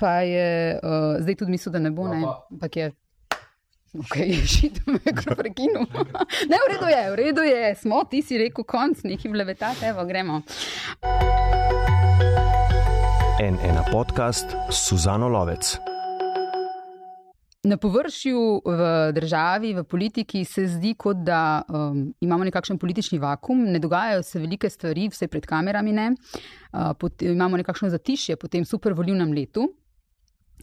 pa je uh, zdaj tudi mislil, da ne bo, ne, ampak je. Ok, šit me je prekinil. Ne, v redu je, v redu je, smo, ti si rekel konc, neki vlevetate, evo, gremo. En ena podcast, Suzano Lovec. Na površju v državi, v politiki se zdi, kot da um, imamo nekakšen politični vakum, ne dogajajo se velike stvari, vse pred kamerami ne. Uh, pot, imamo nekakšno zatišje po tem supervolivnem letu,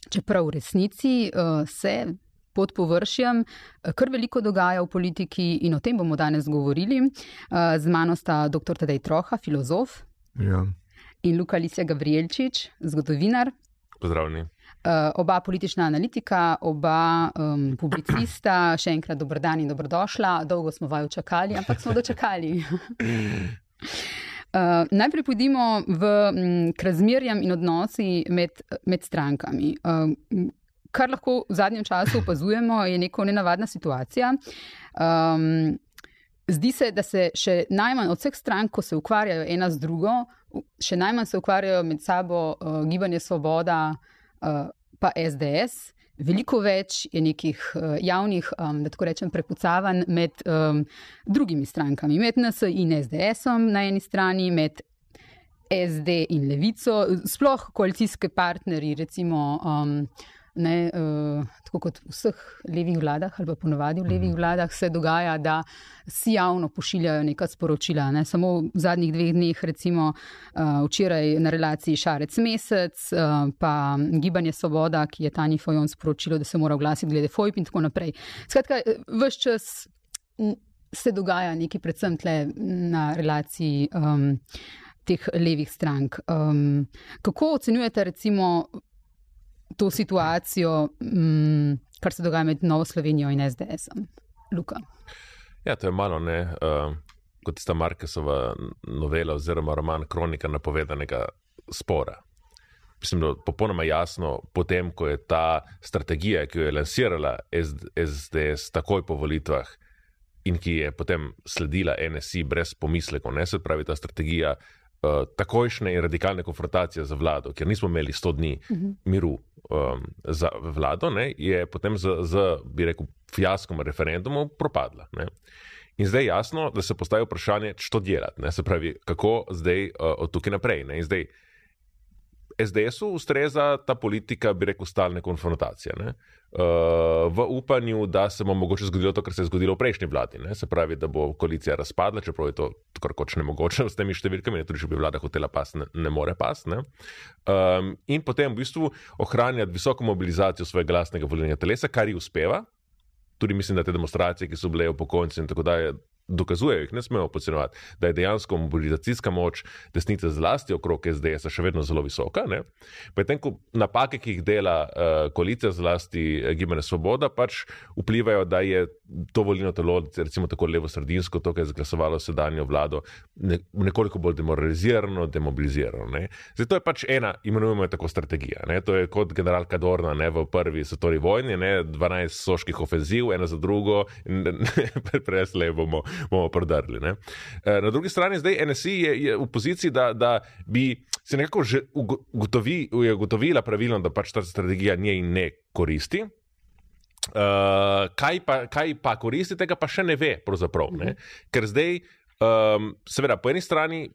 čeprav v resnici uh, se pod površjem uh, kar veliko dogaja v politiki in o tem bomo danes govorili. Uh, z mano sta dr. Tadej Troha, filozof. Ja. In Luka Lisija Gabrielčič, zgodovinar. Pozdravljeni. Uh, oba politična analitika, oba um, publicista, še enkrat dobrodan in dobrodošla. Dolgo smo vaju čakali, ampak smo dočakali. Uh, najprej pojdimo v m, k razmerjam in odnosi med, med strankami. Uh, kar lahko v zadnjem času opazujemo, je neko nenavadna situacija. Um, zdi se, da se še najmanj od vseh strank, ko se ukvarjajo ena z drugo, še najmanj se ukvarjajo med sabo uh, gibanje Svoboda, uh, pa SDS. Veliko več je nekih uh, javnih, um, da tako rečem, prepucavanj med um, drugimi strankami, med NS in SDS-om na eni strani, med SD in Levico, sploh koalicijske partnerji, recimo. Um, Ne, uh, tako kot v vseh levih vladah, ali pa ponovadi v levih vladah, se dogaja, da si javno pošiljajo neka sporočila. Ne. Samo v zadnjih dveh dneh, recimo uh, včeraj na relaciji Šarec Mesec, uh, pa Gibanje Svoboda, ki je Tani Fojon sporočilo, da se mora oglasiti glede FOIP in tako naprej. Skratka, vse čas se dogaja nekaj, predvsem tle na relaciji. Um, Teh levih strank. Um, kako ocenjujete, recimo, to situacijo, um, kar se dogaja med Novo Slovenijo in SDS-om. Luka. Ja, to je malo ne, uh, kot tista Markesova novela oziroma roman Kronika napovedanega spora. Mislim, da je popolnoma jasno, potem, ko je ta strategija, ki jo je lansirala SDS takoj po volitvah in ki je potem sledila NSI brez pomislekov, ne se pravi ta strategija uh, takojšnje in radikalne konfrontacije z vlado, ker nismo imeli 100 dni uh -huh. miru um, za vlado, ne, je potem z, z, bi rekel, fiaskom referendumov propadla. Ne. In zdaj je jasno, da se postaje vprašanje, što delati, ne, se pravi, kako zdaj uh, od tukaj naprej. Ne. In zdaj SDS-u ustreza ta politika, bi rekel, stalne konfrontacije. Ne? Uh, v upanju, da se bo mogoče zgodilo to, kar se je zgodilo v prejšnji vladi. Ne? Se pravi, da bo koalicija razpadla, čeprav je to kar koč ne mogoče s temi številkami, tudi če bi vlada hotela pas, ne, ne more pas. Ne? Um, in potem v bistvu ohranjati visoko mobilizacijo svojega glasnega volilnega telesa, kar ji uspeva. Tudi mislim, da te demonstracije, ki so bile v pokojnici in tako dalje, dokazujejo, jih ne smemo podcenjevati, da je dejansko mobilizacijska moč desnice zlasti okrog SDS še vedno zelo visoka. Potem, ko napake, ki jih dela uh, koalicija, zlasti uh, Gibanje Svoboda, pač vplivajo, da je to volilno telo, recimo tako levo-sredinsko, to, kar je zglasovalo sedanjo vlado, ne, nekoliko bolj demoralizirano, demobilizirano. Ne? Zdaj, to je pač ena, imenujemo jo tako strategija. Ne? To je kot general Kadorna ne, v prvi svetovni vojni, ne? 12 soških ofenziv, ena za drugo, in presle bomo bomo prodrli. Ne. Eh, na drugi strani, zdaj NSI je, je v poziciji, da, da bi se nekako že ugotovi, ugotovila pravilno, da pač ta strategija njej ne koristi. Uh, kaj, pa, kaj pa koristi, tega pa še ne ve, pravzaprav. Ne? Mhm. Ker zdaj, um, seveda, po eni strani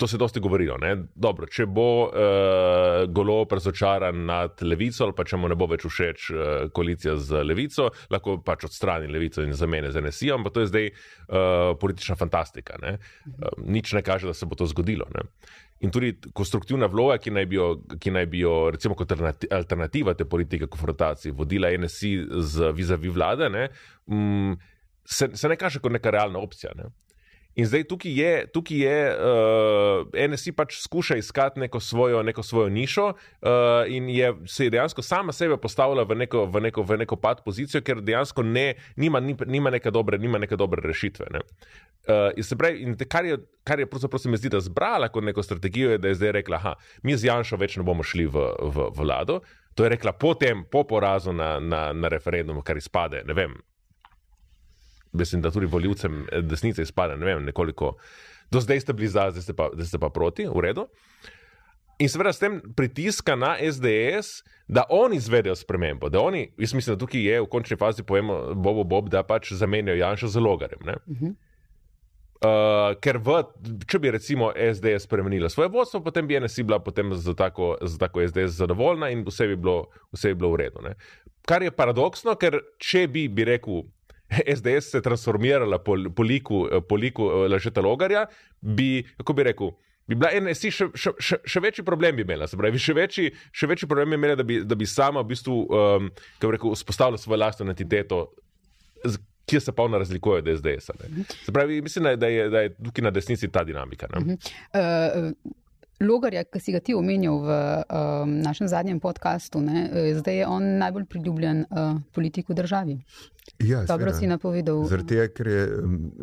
to se dosti govorilo. Dobro, če bo uh, golo razočaran nad levico, ali pa če mu ne bo več všeč uh, koalicija z levico, lahko pač odstrani levico in zamene z NSI, ampak to je zdaj uh, politična fantastika. Ne? Uh, nič ne kaže, da se bo to zgodilo. Ne? In tudi konstruktivna vloga, ki naj bi jo, ki naj bi jo recimo kot alternativa te politike konfrontacije vodila NSI z vizavi vlade, ne, um, se, se ne kaže kot neka realna opcija. Ne. In zdaj tukaj je, tukaj je uh, NSI pač skuša iskati neko svojo, neko svojo nišo uh, in je se je dejansko sama sebe postavila v neko, v neko, v neko pad pozicijo, ker dejansko ne, nima, nima, neke dobre, nima neke dobre rešitve. Ne. Uh, in pravi, in te, kar je, kar je pravzaprav se mi zdi, da zbrala kot neko strategijo, je, da je zdaj rekla, da mi z Janšo več ne bomo šli v, v, v vlado. To je rekla potem, po porazu na, na, na referendumu, kar izpade, ne vem, mislim, da tudi voljivcem eh, desnice izpade, ne vem, nekoliko. Do zdaj ste bili za, zdaj ste pa, zdaj ste pa proti, v redu. In seveda s tem pritiska na SDS, da oni izvedejo spremembo. Da oni, jaz mislim, da tukaj je v končni fazi pojemo Bobo Bob, da pač zamenjajo Janša z logarjem. Uh -huh. Uh, ker v, če bi recimo SDS spremenila svoje vodstvo, potem bi NSI bila potem za tako, za tako SDS zadovoljna in vse bi bilo, vse bi bilo v redu. Ne? Kar je paradoksno, ker če bi, bi rekel, SDS se transformirala po, po liku, po liku Lažeta Logarja, bi, kako bi rekel, bi bila NSI še, še, še, še večji problem bi imela. Pravi, še, večji, še večji problem bi imela, da bi, da bi sama v bistvu, um, kako rekel, vzpostavila svojo lastno entiteto. Ki se pa ona razlikuje od SDS. Se pravi, mislim, da je, da je tukaj na desnici ta dinamika. -huh. uh, Logarja, ki si ga ti omenjal v um, našem zadnjem podkastu, ne, eh, zdaj je on najbolj priljubljen uh, politik v državi. Ja, Dobro si napovedal. Zaradi tega, ker je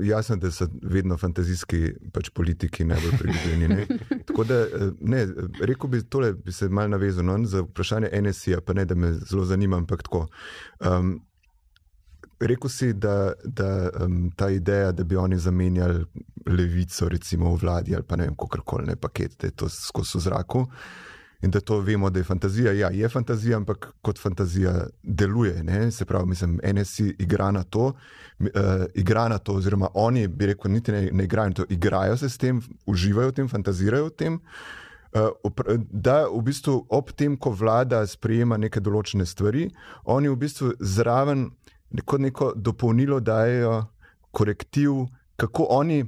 jasno, da so vedno fantazijski pač politiki najbolj priljubljeni. Ne? Tako da, eh, ne, rekel bi tole, bi se mal navezal no, za vprašanje NSA, pa ne, da me zelo zanima, ampak tako. Um, rekel si, da, da um, ta ideja, da bi oni zamenjali levico, recimo v vladi ali pa ne vem, kako koli ne paket, da je to skozi v zraku. In da to vemo, da je fantazija. Ja, je fantazija, ampak kot fantazija deluje. Ne? Se pravi, mislim, NSI igra na to, uh, igra na to, oziroma oni, bi rekel, niti ne, ne igrajo to, igrajo se s tem, uživajo v tem, fantazirajo v tem. Uh, da, v bistvu, ob tem, ko vlada sprejema neke določene stvari, oni v bistvu zraven neko, neko dopolnilo dajo, korektiv, kako oni,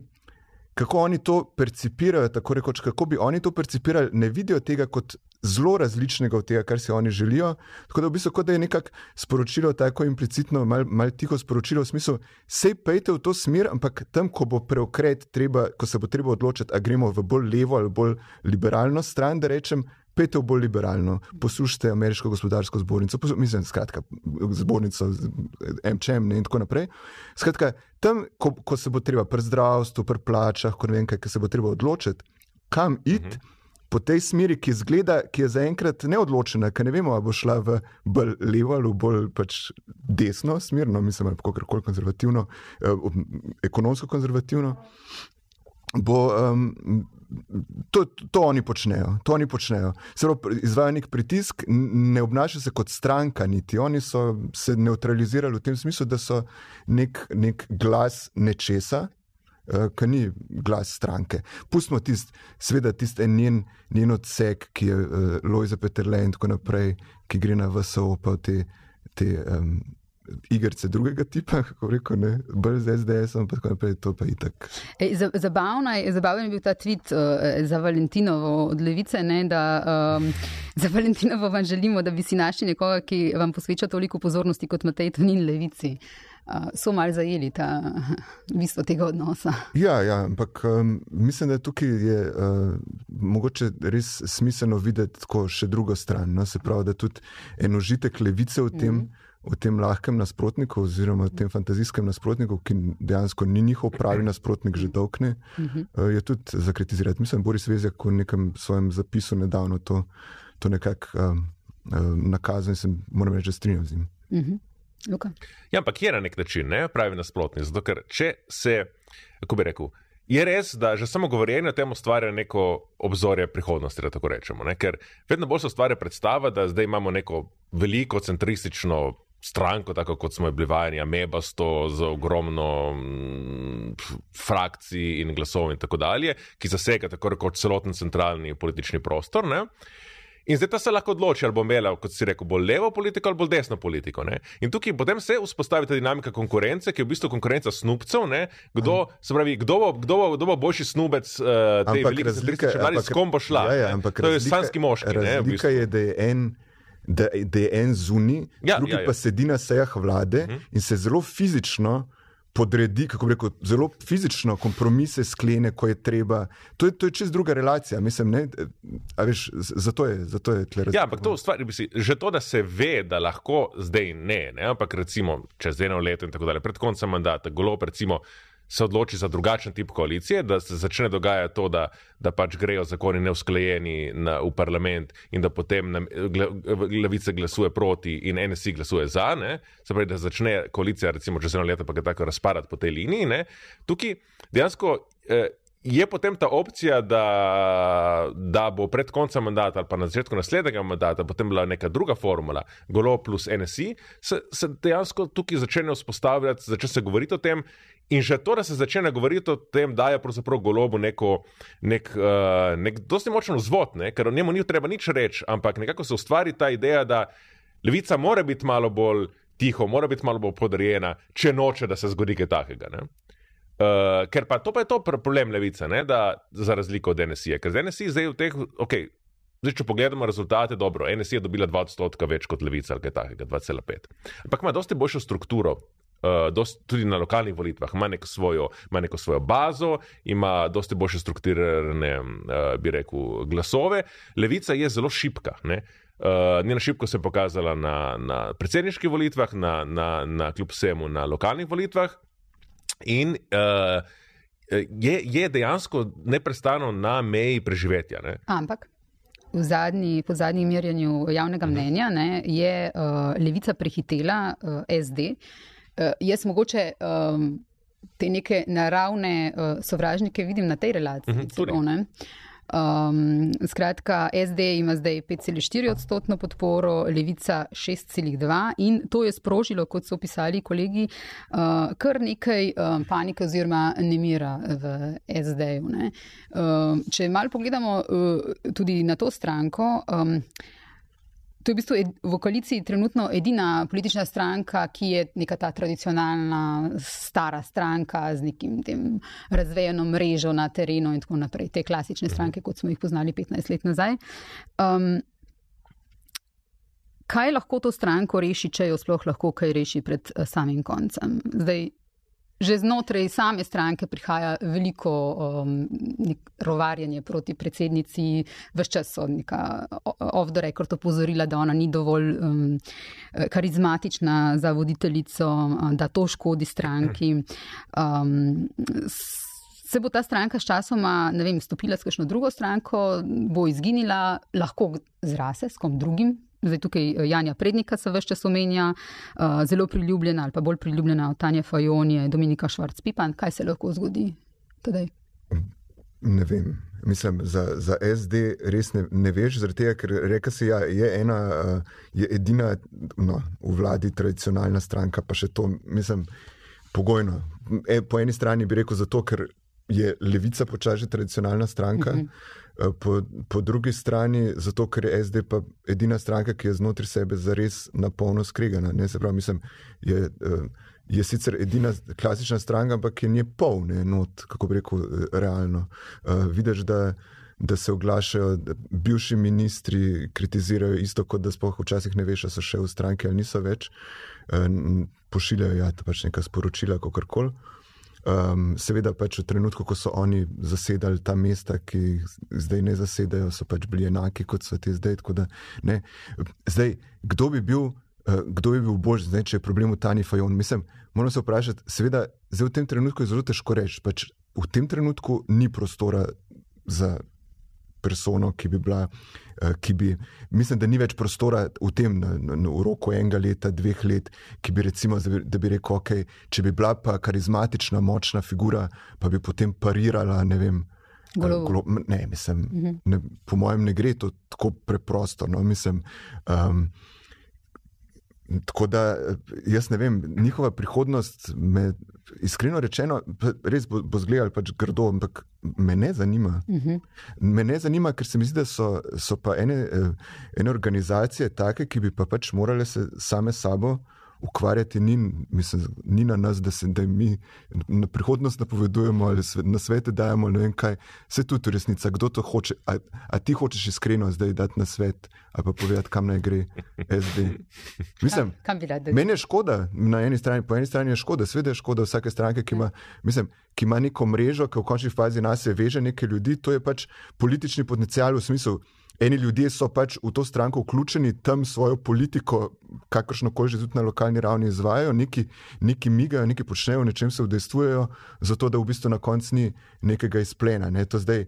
kako oni to percipirajo, tako rekoč, kako bi oni to percipirali, ne vidijo tega kot zelo različnega od tega, kar si oni želijo. Tako da v bistvu, da je nekako sporočilo, tako implicitno, malo mal tiho sporočilo, v smislu, sej pejte v to smer, ampak tam, ko bo preokret, treba, ko se bo treba odločiti, ali gremo v bolj levo ali bolj liberalno stran, da rečem, pejte v bolj liberalno, poslušajte ameriško gospodarsko zbornico, mislim, skratka, zbornico MČM in tako naprej. Skratka, tam, ko, ko se bo treba pri zdravstvu, pri plačah, ko ne vem, kaj se bo treba odločiti, kam iti. Uh -huh. Po tej smeri, ki, zgleda, ki je zaenkrat neodločena, ker ne vemo, ali bo šla v bolj levo ali bolj pač desno smer, no, mislim, kako koli konzervativno, eh, ekonomsko konzervativno, bo um, to, to oni počnejo. To oni počnejo. Izvajo nek pritisk, ne obnašajo se kot stranka, niti oni so se neutralizirali v tem smislu, da so nek, nek glas nečesa. Uh, Ki ni glas stranke. Pustimo tisti, seveda, tisti njen, njen odsek, ki je uh, Lojza Peterle in tako naprej, ki gre na VSO, pa te, te um, igrice drugega tipa, kako reko, ne, bolj z SDS, ampak tako naprej, to pa itak. E, zabavno je, zabaven je bil ta tweet uh, za Valentinovo od Levice, ne, da um, za Valentinovo vam želimo, da bi si našli nekoga, ki vam posveča toliko pozornosti kot Matej Tonin Levici. Uh, so malo zajeli ta bistvo tega odnosa. Ja, ja ampak um, mislim, da tukaj je uh, mogoče res smiselno videti tako še drugo stran. No? Se pravi, da tudi enožitek levice v tem. Mm -hmm v tem lahkem nasprotniku, oziroma v tem fantazijskem nasprotniku, ki dejansko ni njihov pravi nasprotnik, že dolgne, uh mhm. eh, -huh. je tudi za kritizirati. Mislim, Boris Vezjak v nekem svojem zapisu nedavno to, to nekako uh, uh, nakazal in se moram reči, da strinjam z njim. Uh mhm. -huh. Ja, ampak je na nek način ne, pravi nasprotnik. Zato, ker če se, kako bi rekel. Je res, da že samo govorjenje o tem ustvarja neko obzorje prihodnosti, da tako rečemo. Ne? Ker vedno bolj se ustvarja predstava, da zdaj imamo neko veliko centristično stranko, tako kot smo bili vajeni, amebasto, z ogromno mm, frakcij in glasov in tako dalje, ki zasega tako kot celoten centralni politični prostor. Ne? In zdaj ta se lahko odloči, ali bo imela, kot si rekel, bolj levo politiko ali bolj desno politiko. Ne? In tukaj potem se vzpostavi ta dinamika konkurence, ki je v bistvu konkurenca snubcev. Kdo, pravi, kdo, bo, kdo, bo, kdo bo boljši snubec uh, te velike razlike, s kom bo šla? Ja, ja, ampak to je sanski moški. Razlika ne, v bistvu. je, da je en da, da je en zunaj, ja, drugi ja, ja. pa sedi na sejah vlade uh mhm. -huh. in se zelo fizično. Podredi, kako bi rekel, zelo fizično kompromise sklene, ko je treba. To je, to je čez druga relacija, mislim, ne, veš, zato je, zato je tle razumeti. Ja, ampak to stvar, si, že to, da se ve, da lahko zdaj ne, ne ampak recimo čez eno leto in tako dalje, pred koncem mandata, golo, recimo se odloči za drugačen tip koalicije, da se začne dogajati to, da, da pač grejo zakoni neusklajeni na, v parlament in da potem levice glasuje proti in NSI glasuje za, ne? se pravi, da začne koalicija, recimo čez eno leto, pa ga tako razpadati po tej liniji. Ne? Tukaj dejansko. Eh, je potem ta opcija, da, da bo pred koncem mandata ali pa na začetku naslednjega mandata potem bila neka druga formula, Golo plus NSI, se, se dejansko tukaj začne vzpostavljati, začne se govoriti o tem. In že to, da se začne govoriti o tem, da je pravzaprav golobu neko, nek, uh, nek dosti močen vzvod, ne? ker o njemu ni treba nič reči, ampak nekako se ustvari ta ideja, da levica mora biti malo bolj tiho, mora biti malo bolj podrejena, če noče, da se zgodi kaj takega. Uh, ker pa to pa je to problem levice, ne? da za razliko od NSI. Ker z NSI zdaj v teh, ok, zdaj če pogledamo rezultate, dobro, NSI je dobila 2 odstotka več kot levica ali kaj takega, 2,5. Ampak ima dosti boljšo strukturo. Uh, dost, tudi na lokalnih volitvah ima neko, svojo, ima neko svojo bazo, ima dosti boljše strukturirane, uh, bi rekel, glasove. Levica je zelo šipka. Uh, njena šibkost se je pokazala na, na predsedniških volitvah, na, na, na kljub vsemu na lokalnih volitvah. In uh, je, je dejansko neustano na meji preživetja. Ne? Ampak. Zadnji, po zadnjem merjenju javnega mhm. mnenja ne, je uh, levica prehitela uh, SD. Uh, jaz mogoče um, te neke naravne uh, sovražnike vidim na tej relaciji. Uh -huh, celo, Um, skratka, SD ima zdaj 5,4 odstotno podporo, Levica 6,2 in to je sprožilo, kot so opisali kolegi, uh, kar nekaj um, panike oziroma nemira v SD-ju. Um, če malo pogledamo uh, tudi na to stranko. Um, To je v bistvu ed, v koaliciji trenutno edina politična stranka, ki je neka ta tradicionalna, stara stranka z nekim tem razvejeno mrežo na terenu in tako naprej. Te klasične mhm. stranke, kot smo jih poznali 15 let nazaj. Um, kaj lahko to stranko reši, če jo sploh lahko kaj reši pred uh, samim koncem? Zdaj, Že znotraj same stranke prihaja veliko um, rovarjanja proti predsednici, vse čas so neka off the record opozorila, da ona ni dovolj um, karizmatična za voditeljico, da to škodi stranki. Um, se bo ta stranka s časoma, ne vem, stopila s kakšno drugo stranko, bo izginila, lahko zrase s kom drugim, Zdaj tukaj eh, Janja Prednika se vse čas omenja, uh, zelo priljubljena ali pa bolj priljubljena od Tanja Fajon je Dominika Švarc-Pipan. Kaj se lahko zgodi tedaj? Ne vem. Mislim, za, za SD res ne, ne veš, zaradi tega, ker reka si, ja, je ena, uh, je edina no, v vladi tradicionalna stranka, pa še to, mislim, pogojno. E, po eni strani bi rekel zato, ker je levica počasi tradicionalna stranka. Uh mhm. -huh. Eh, po, po drugi strani, zato ker je SD pa edina stranka, ki je znotraj sebe zares na polno skregana. Ne, pravi, mislim, je, eh, je sicer edina klasična stranka, ampak je nje polne not, kako bi rekel, eh, realno. Vidiš, da, da se oglašajo, da bivši ministri kritizirajo isto, kot da spoh včasih ne veš, so še v stranki ali niso več. Pošiljajo ja, pač neka sporočila, kako koli. Um, seveda, pač v trenutku, ko so oni zasedali ta mesta, ki zdaj ne zasedajo, so pač bili enaki kot so ti zdaj. Da, zdaj, kdo bi bil, uh, kdo bi bil boljši, zdaj, če je problem v Tani Fajon? Mislim, moramo se vprašati, seveda, zdaj v tem trenutku je zelo težko reči. Pač v tem trenutku ni prostora za persono, ki bi bila. Eh, ki bi, mislim, da ni več prostora v tem, na, na, v roku enega leta, dveh let, ki bi recimo, da bi rekel, ok, če bi bila pa karizmatična, močna figura, pa bi potem parirala, ne vem. Golo. Golo, ne, mislim, uh mhm. -huh. ne, po mojem, ne gre to tako preprosto. No, mislim, um, Tako da jaz ne vem, njihova prihodnost, me, iskreno rečeno, res bo, bo zgledala pač grdo, ampak me ne zanima. Uh mhm. -huh. Me ne zanima, ker se mi zdi, da so, so pa ene, eh, ene organizacije take, ki bi pa pač morale se same sabo ukvarjati, ni, mislim, ni na nas, da se da mi na prihodnost napovedujemo ali svet, na svete dajemo. Ne vem, kaj se tudi resnica, kdo to hoče. A, a ti hočeš iskreno zdaj dati na svet ali pa povedati, kam naj gre SD. Mislim, kam, kam meni je škoda, na eni strani, po eni strani je škoda, sveda je škoda vsake stranke, ki ima, mislim, ki ima neko mrežo, ki v končni fazi nas je veže nekaj ljudi, to je pač politični potencial v smislu. Eni ljudje so pač v to stranko vključeni, tam svojo politiko, kakršno koli že tudi na lokalni ravni izvajo, neki, neki migajo, neki počnejo, nečem se udejstvujejo, zato da v bistvu na koncu ni nekega izplena. Ne? To zdaj,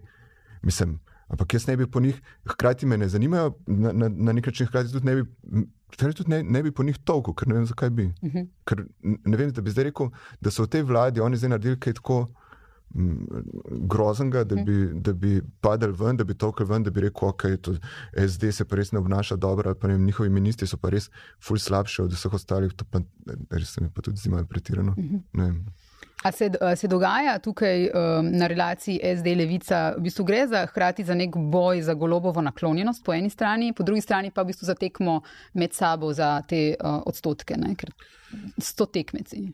mislim, ampak jaz ne bi po njih, hkrati me ne zanimajo, na, na, na nek način hkrati tudi ne bi. Tudi ne, ne bi po njih toliko, ker ne vem, zakaj bi. Uh mhm. -huh. Ker ne vem, da bi zdaj rekel, da so v tej vladi oni zdaj naredili kaj tako groznega, da bi, da bi padel ven, da bi tokal ven, da bi rekel, ok, to SD se pa res ne obnaša dobro, ali pa ne, njihovi ministri so pa res ful slabši od vseh ostalih, to pa res se mi pa tudi zdi malo pretirano. Ne vem. A se, a se dogaja tukaj um, na relaciji SD-levica, v bistvu gre za hkrati za nek boj za golobovo naklonjenost po eni strani, po drugi strani pa v bistvu za tekmo med sabo za te uh, odstotke, ne? ker sto tekmeci.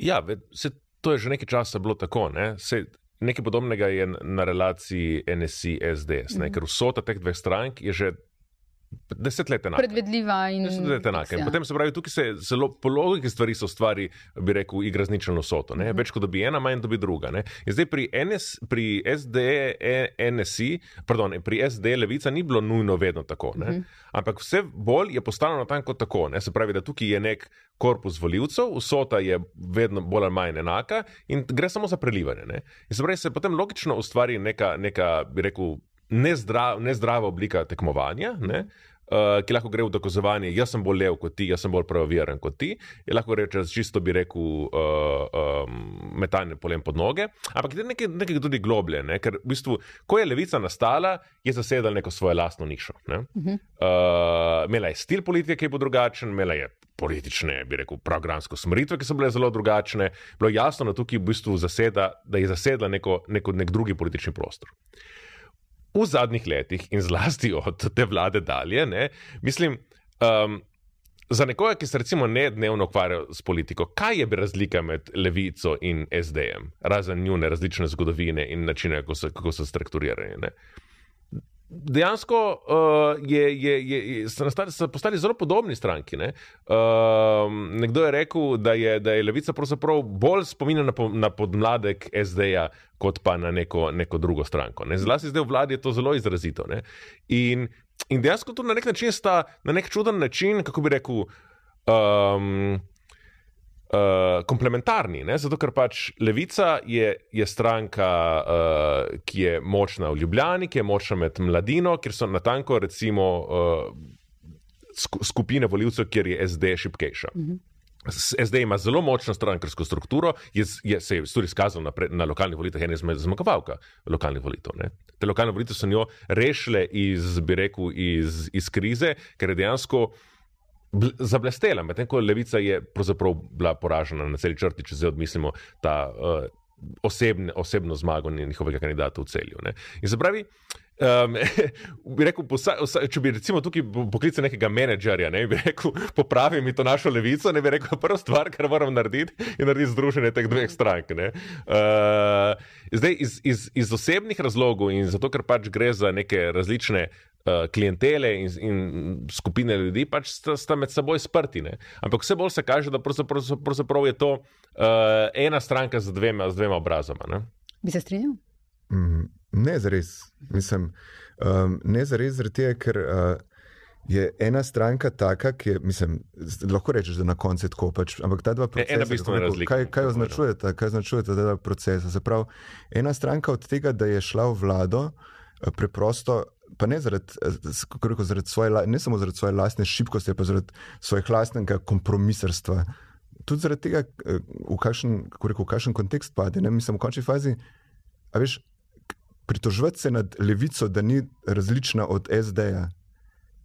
Ja, se, to je že nekaj časa bilo tako. Ne? Se, nekaj podobnega je na relaciji NSI-SDS, mm -hmm. ker vsota teh dveh strank je že deset let enaka. Predvedljiva in. Deset let enaka. In ja. potem se pravi, tukaj se zelo po logiki stvari so stvari, bi rekel, igra z ničelno soto. Mhm. Ne? Več kot dobi ena, manj dobi druga. Ne? In zdaj pri, NS, pri SD, e- NSI, pardon, pri SD levica ni bilo nujno vedno tako. Ne? Mhm. Ampak vse bolj je postalo natanko tako. Ne? Se pravi, da tukaj je nek korpus voljivcev, vsota je vedno bolj ali manj enaka in gre samo za prelivanje. Ne? In se pravi, se potem logično ustvari neka, neka bi rekel, nezdrav, nezdrava oblika tekmovanja. Ne? Uh, ki lahko gre v dokazovanje, jaz sem bolj lev kot ti, jaz sem bolj pravoveren kot ti, je lahko reče, čisto bi rekel, uh, um, metanje polem pod noge. Ampak je nekaj, nekaj tudi globlje, ne? ker v bistvu, ko je levica nastala, je zasedala neko svojo lastno nišo. ne. Uh -huh. Uh, imela je stil politike, ki je bil drugačen, imela je politične, bi rekel, programsko smeritve, ki so bile zelo drugačne. Bilo je jasno, da tukaj v bistvu zaseda, da je zasedla neko, neko, nek drugi politični prostor. V zadnjih letih in zlasti od te vlade dalje, ne, mislim, um, za nekoga, ki se recimo ne dnevno ukvarja s politiko, kaj je bi razlika med levico in SD-jem, razen njune različne zgodovine in načine, kako so, kako so strukturirani. Ne. Dejansko uh, je, je, je, so, nastali, so postali zelo podobni stranki. Ne? Uh, nekdo je rekel, da je, da je levica pravzaprav bolj spominja na, na podmladek SD-ja, kot pa na neko, neko drugo stranko. Ne? Zlasti zdaj v vladi je to zelo izrazito. Ne? In, in dejansko to na nek način sta, na nek čuden način, kako bi rekel. Um, Uh, komplementarni, ne? zato ker pač levica je, je stranka, uh, ki je močna v Ljubljani, ki je močna med mladino, kjer so natanko recimo uh, sku, skupine voljivcev, kjer je SD šipkejša. -hmm. SD ima zelo močno strankarsko strukturo, je, je, se je tudi izkazal na, pre, na lokalnih volitvah, ena izmed zmagovalka lokalnih volitev. Ne? Te lokalne volitve so njo rešile iz, bi rekel, iz, iz krize, ker je dejansko zablestela, medtem ko levica je bila poražena na celi črti, če zdaj odmislimo ta uh, osebne, osebno zmago njihovega kandidata v celju. Ne. In se pravi. Um, bi rekel, posa, vsa, če bi recimo tukaj poklical nekega menedžerja, ne bi rekel, popravi mi to našo levico, ne bi rekel, prva stvar, kar moram narediti, je narediti združenje teh dveh strank. Uh, zdaj, iz, iz, iz osebnih razlogov in zato, ker pač gre za neke različne uh, klientele in, in skupine ljudi, pač sta, sta med seboj sprti. Ne? Ampak vse bolj se kaže, da pravzaprav, pravzaprav je to uh, ena stranka z dvema, z dvema obrazoma. Ne? Bi se strinjal? Mm, ne zares. Mislim, um, ne zares, zaradi tega, ker uh, je ena stranka taka, ki je, mislim, lahko rečeš, da na koncu je tako. Pač, ampak ta dva procesa, ena bistvena kako rekel. Kaj, kaj označujeta, kaj označujeta ta dva procesa? Se pravi, ena stranka od tega, da je šla v vlado, eh, preprosto. Pa ne, zaradi, eh, rekel, zaradi svoje, ne samo zaradi svoje lastne šibkosti, pa zaradi svojega lastnega kompromisarstva. Tudi zaradi tega, eh, v kakšen, rekel, v kakšen kontekst pade. Ne? Mislim, v končni fazi, a veš, pritoževati se nad levico, da ni različna od SD-ja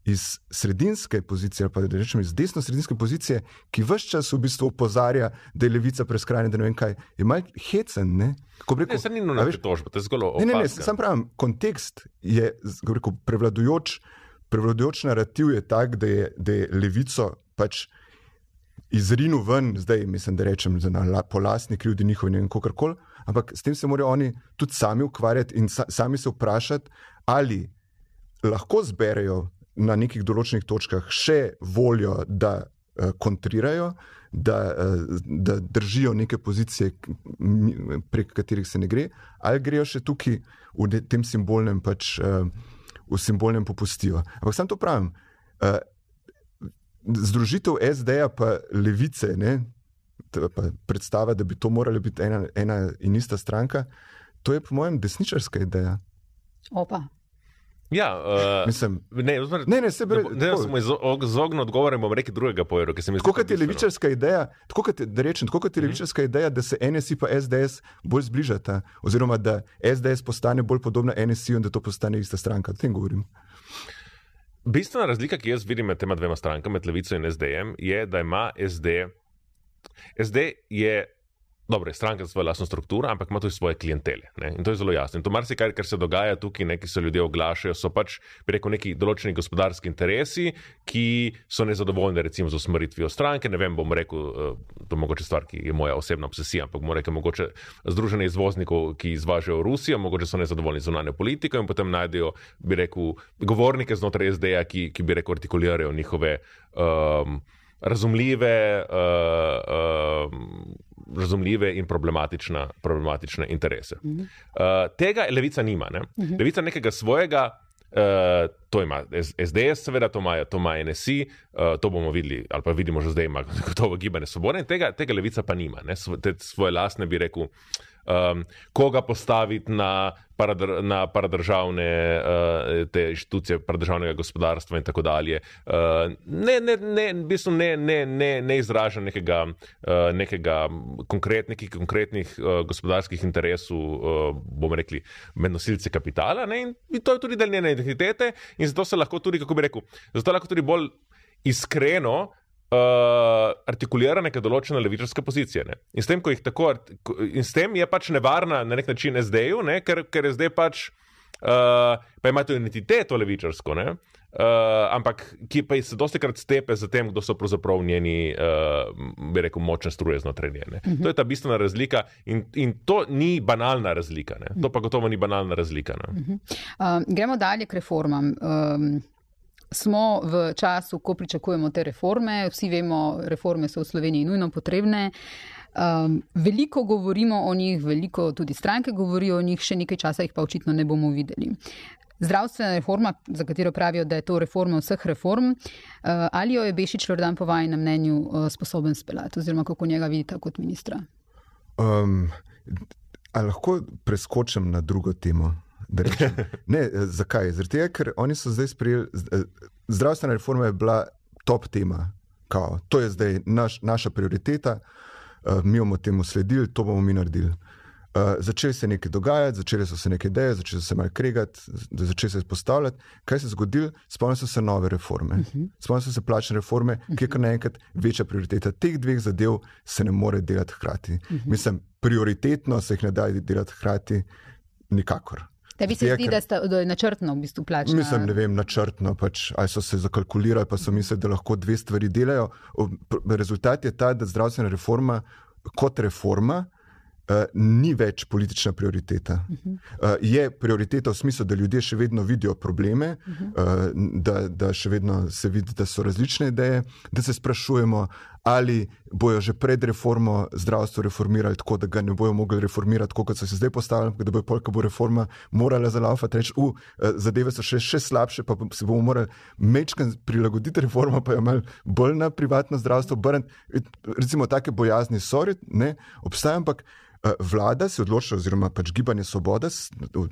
iz sredinske pozicije, ali pa da rečem iz desno-sredinske pozicije, ki vse čas v bistvu opozarja, da je levica preskrajena, da ne vem kaj, je mal hecen. Ne? Kako bi Ne, rekel, se ni nujno veš, pritožba, to je zgolj Ne, ne, ne, opaska. sam pravim, kontekst je kako rekel, prevladujoč, prevladujoč narativ je tak, da je, da je levico pač izrinil ven, zdaj mislim, da rečem na, po lastni krivdi njihovi, ne vem, kakorkoli, ampak s tem se morajo oni tudi sami ukvarjati in sa, sami se vprašati, ali lahko zberejo na nekih določenih točkah še voljo, da uh, kontrirajo, da, uh, da držijo neke pozicije, prek katerih se ne gre, ali grejo še tukaj v tem simbolnem, pač, uh, v simbolnem popustijo. Ampak sam to pravim. Združitev SD-ja pa levice, ne, pa predstava, da bi to morala biti ena, ena in ista stranka, to je po mojem desničarska ideja. Opa. Ja, uh, Mislim, ne, ozmer, ne, ne, se bre, da sem izognil odgovorom, bom rekel drugega pojera. Tako kot je levičarska ideja, tako kot, je- da rečem, tako kot je levičarska ideja, da se NSI pa SDS bolj zbližata, oziroma da SDS postane bolj podobna NSI in da to postane ista stranka. O tem govorim. Bistvena razlika, ki jaz vidim med tema dvema strankama, med Levico in SD-jem, je, da ima SD. SD je. Dobro, stranka za svojo lastno strukturo, ampak ima tudi svoje klientele. Ne? In to je zelo jasno. In to marsikaj, kar se dogaja tukaj, ne, ki se ljudje oglašajo, so pač, rekel, neki določeni gospodarski interesi, ki so nezadovoljni, recimo, z usmeritvijo stranke. Ne vem, bom rekel, eh, to je mogoče stvar, ki je moja osebna obsesija, ampak bom rekel, mogoče združenje izvoznikov, ki izvažajo v Rusijo, mogoče so nezadovoljni z zunanjo politiko in potem najdejo, bi rekel, govornike znotraj SD-ja, ki, ki bi rekel, artikulirajo njihove. Um, Razumljive, uh, um, razumljive in problematične, problematične interese. Uh uh, tega levica nima. Ne? Uh -huh. Levica nekega svojega, uh, to ima SDS, seveda, to ima, to ima NSI, uh, to bomo videli, ali pa vidimo že zdaj, ima gotovo gibanje svobode, in tega, tega levica pa nima. Ne? Svo, te svoje lastne, bi rekel, um, koga postaviti na, paradr, na paradržavne uh, te inštitucije, paradržavnega gospodarstva in tako dalje. Uh, ne, ne, ne, v bistvu ne, ne, ne, ne izraža nekega, uh, nekega konkret, nekih konkretnih uh, gospodarskih interesov, uh, bomo rekli, med nosilci kapitala. Ne? In to je tudi del njene identitete in zato se lahko tudi, kako bi rekel, zato lahko tudi bolj iskreno artikulira neke določene levičarske pozicije. Ne? In s tem, ko jih tako, in s tem je pač nevarna na nek način SD-ju, ne? ker, ker je zdaj pač. Uh, pa ima to identiteto levičarsko, ne? uh, ampak ki pa se dosti krat stepe za tem, kdo so pravzaprav njeni, uh, bi rekel, močne struje znotraj nje. Uh -huh. To je ta bistvena razlika in, in to ni banalna razlika. Ne? To pa gotovo ni banalna razlika. Ne? Um, gremo dalje k reformam. Um, smo v času, ko pričakujemo te reforme, vsi vemo, reforme so v Sloveniji nujno potrebne. Um, veliko govorimo o njih, veliko tudi stranke govorijo o njih, še nekaj časa jih pa očitno ne bomo videli. Zdravstvena reforma, za katero pravijo, da je to reforma vseh reform, uh, ali jo je Bešič Lordan po vašem mnenju uh, sposoben speljati, oziroma kako njega vidite kot ministra? Um, a lahko preskočim na drugo temo? Ne, eh, zakaj? Tega, ker oni so zdaj sprejeli, eh, zdravstvena reforma je bila top tema. Kao, to je zdaj naš, naša prioriteta, uh, mi bomo temu sledili, to bomo mi naredili. Uh, začeli se je nekaj dogajati, začeli so se neke ideje, začeli so se malo kregati, z- začeli se izpostavljati. Kaj se je zgodilo? Spomnili so se nove reforme. Spomnili so se plačne reforme, ki je kar naenkrat večja prioriteta. Teh dveh zadev se ne more delati hkrati. Mislim, prioritetno se jih ne da delati hkrati, nikakor. Tebi se zdi, da, sta, da je načrtno v bistvu plačna? Mislim, ne vem, načrtno, pač, ali so se zakalkulirali, pa so mislili, da lahko dve stvari delajo. Rezultat je ta, da zdravstvena reforma kot reforma. Uh, ni več politična prioriteta. Uh, je prioriteta v smislu, da ljudje še vedno vidijo probleme, uh, da, da še vedno se vidi, da so različne ideje, da se sprašujemo, ali bojo že pred reformo zdravstvo reformirali tako, da ga ne bojo mogli reformirati, kot so se zdaj postavili, da bo polka bo reforma morala zalaufati, reči, uh, zadeve so še, še slabše, pa se bomo morali mečkan prilagoditi reformo, pa jo malo bolj na privatno zdravstvo obrniti. Recimo, take bojazni so, ne, obstajajo, ampak. eh, Vlada se je odločila, oziroma pač gibanje Svoboda s-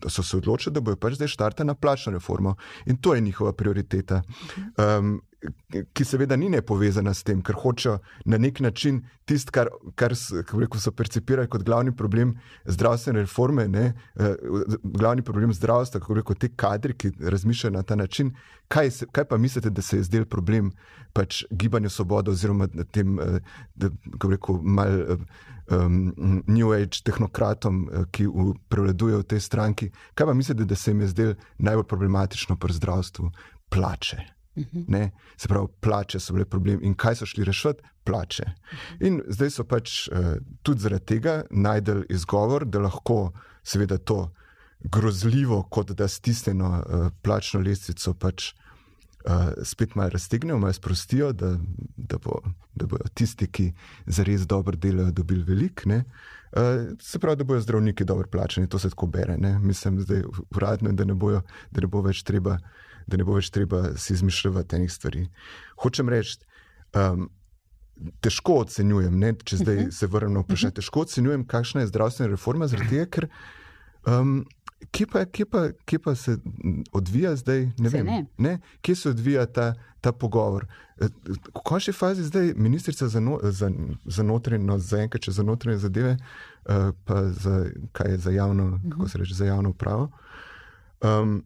so se odločili, da bojo pač zdaj štartali na plačno reformo in to je njihova prioriteta. Um, ki seveda ni nepovezana s tem, ker hočejo na nek način tisto, kar, kar bi rekel, so percipirali kot glavni problem zdravstvene reforme, ne, eh, glavni problem zdravstva, kako rekel, te kadri, ki razmišljajo na ta način. Kaj, se, kaj pa mislite, da se je zdel problem pač gibanju Svobode oziroma tem, eh, kako rekel, mal. eh, Um, New Age tehnokratom, eh, ki v, prevladujejo v tej stranki. Kaj pa mislite, da se jim je zdelo najbolj problematično pri zdravstvu? Plače. Ne? Se pravi, plače so bile problem. In kaj so šli rešiti? Plače. In zdaj so pač uh, tudi zaradi tega najdel izgovor, da lahko seveda to grozljivo, kot da stisnjeno uh, plačno lestvico pač uh, spet malo raztegnejo, malo sprostijo, da, da, bo, da bodo tisti, ki zares dobro delajo, dobili veliko. Uh, se pravi, da bodo zdravniki dobro plačeni, to se tako bere. Ne? Mislim, da je uradno, da ne, bojo, da ne bo več treba. Da ne bo več treba si izmišljati enih stvari. Hočem reči, um, težko ocenjujem, ne, če zdaj se vrnem na vprašanje, težko ocenjujem, kakšna je zdravstvena reforma, zaradi tega, ker um, kje pa, kje, pa, kje pa se odvija zdaj? Ne Se vem, ne. Ne? Kje se odvija ta, ta pogovor? Eh, V končni fazi zdaj ministrica za, no, za, za notranje, no, za enkrat, če za notranje zadeve, uh, pa za, kaj je za javno, kako se reče, za javno upravo. Um,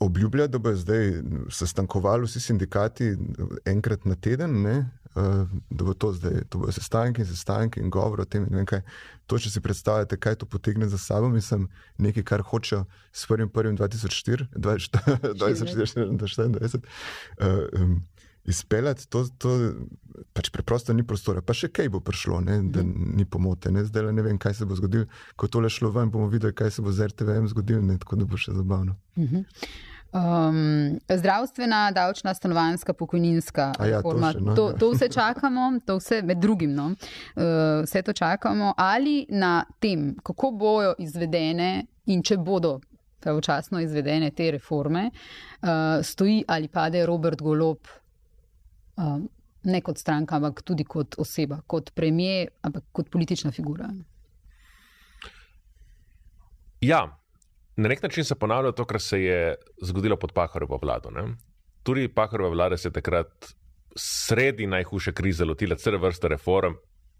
Obljublja, da bo zdaj sestankovali vsi sindikati enkrat na teden, ne? Uh, da bo to zdaj, to bo sestanki in sestanki in govor o tem. in kaj. To, če si predstavljate, kaj to potegne za sabo, mislim, nekaj, kar hočejo s 1.1.2004, 2024, uh, um, izpeljati, to, to pač preprosto ni prostora. Pa še kaj bo prišlo, ne, da ni pomote. Ne, zdaj le ne vem, kaj se bo zgodilo. Ko tole šlo ven, bomo videli, kaj se bo z RTVM zgodilo, ne, tako da bo še zabavno. Um, zdravstvena, davčna, stanovanska, pokojninska A ja, to reforma. še, no, to, ja. to vse čakamo, to vse med drugim. No, uh, vse to čakamo. Ali na tem, kako bojo izvedene in če bodo pravočasno izvedene te reforme, uh, stoji ali pade Robert Golob, uh, ne kot stranka, ampak tudi kot oseba, kot premijer, ampak kot politična figura. Ja, na nek način se ponavlja to, kar se je zgodilo pod Paharovo vlado. Ne? Tudi Paharova vlada se je takrat sredi najhujše krize lotila cele vrste reform,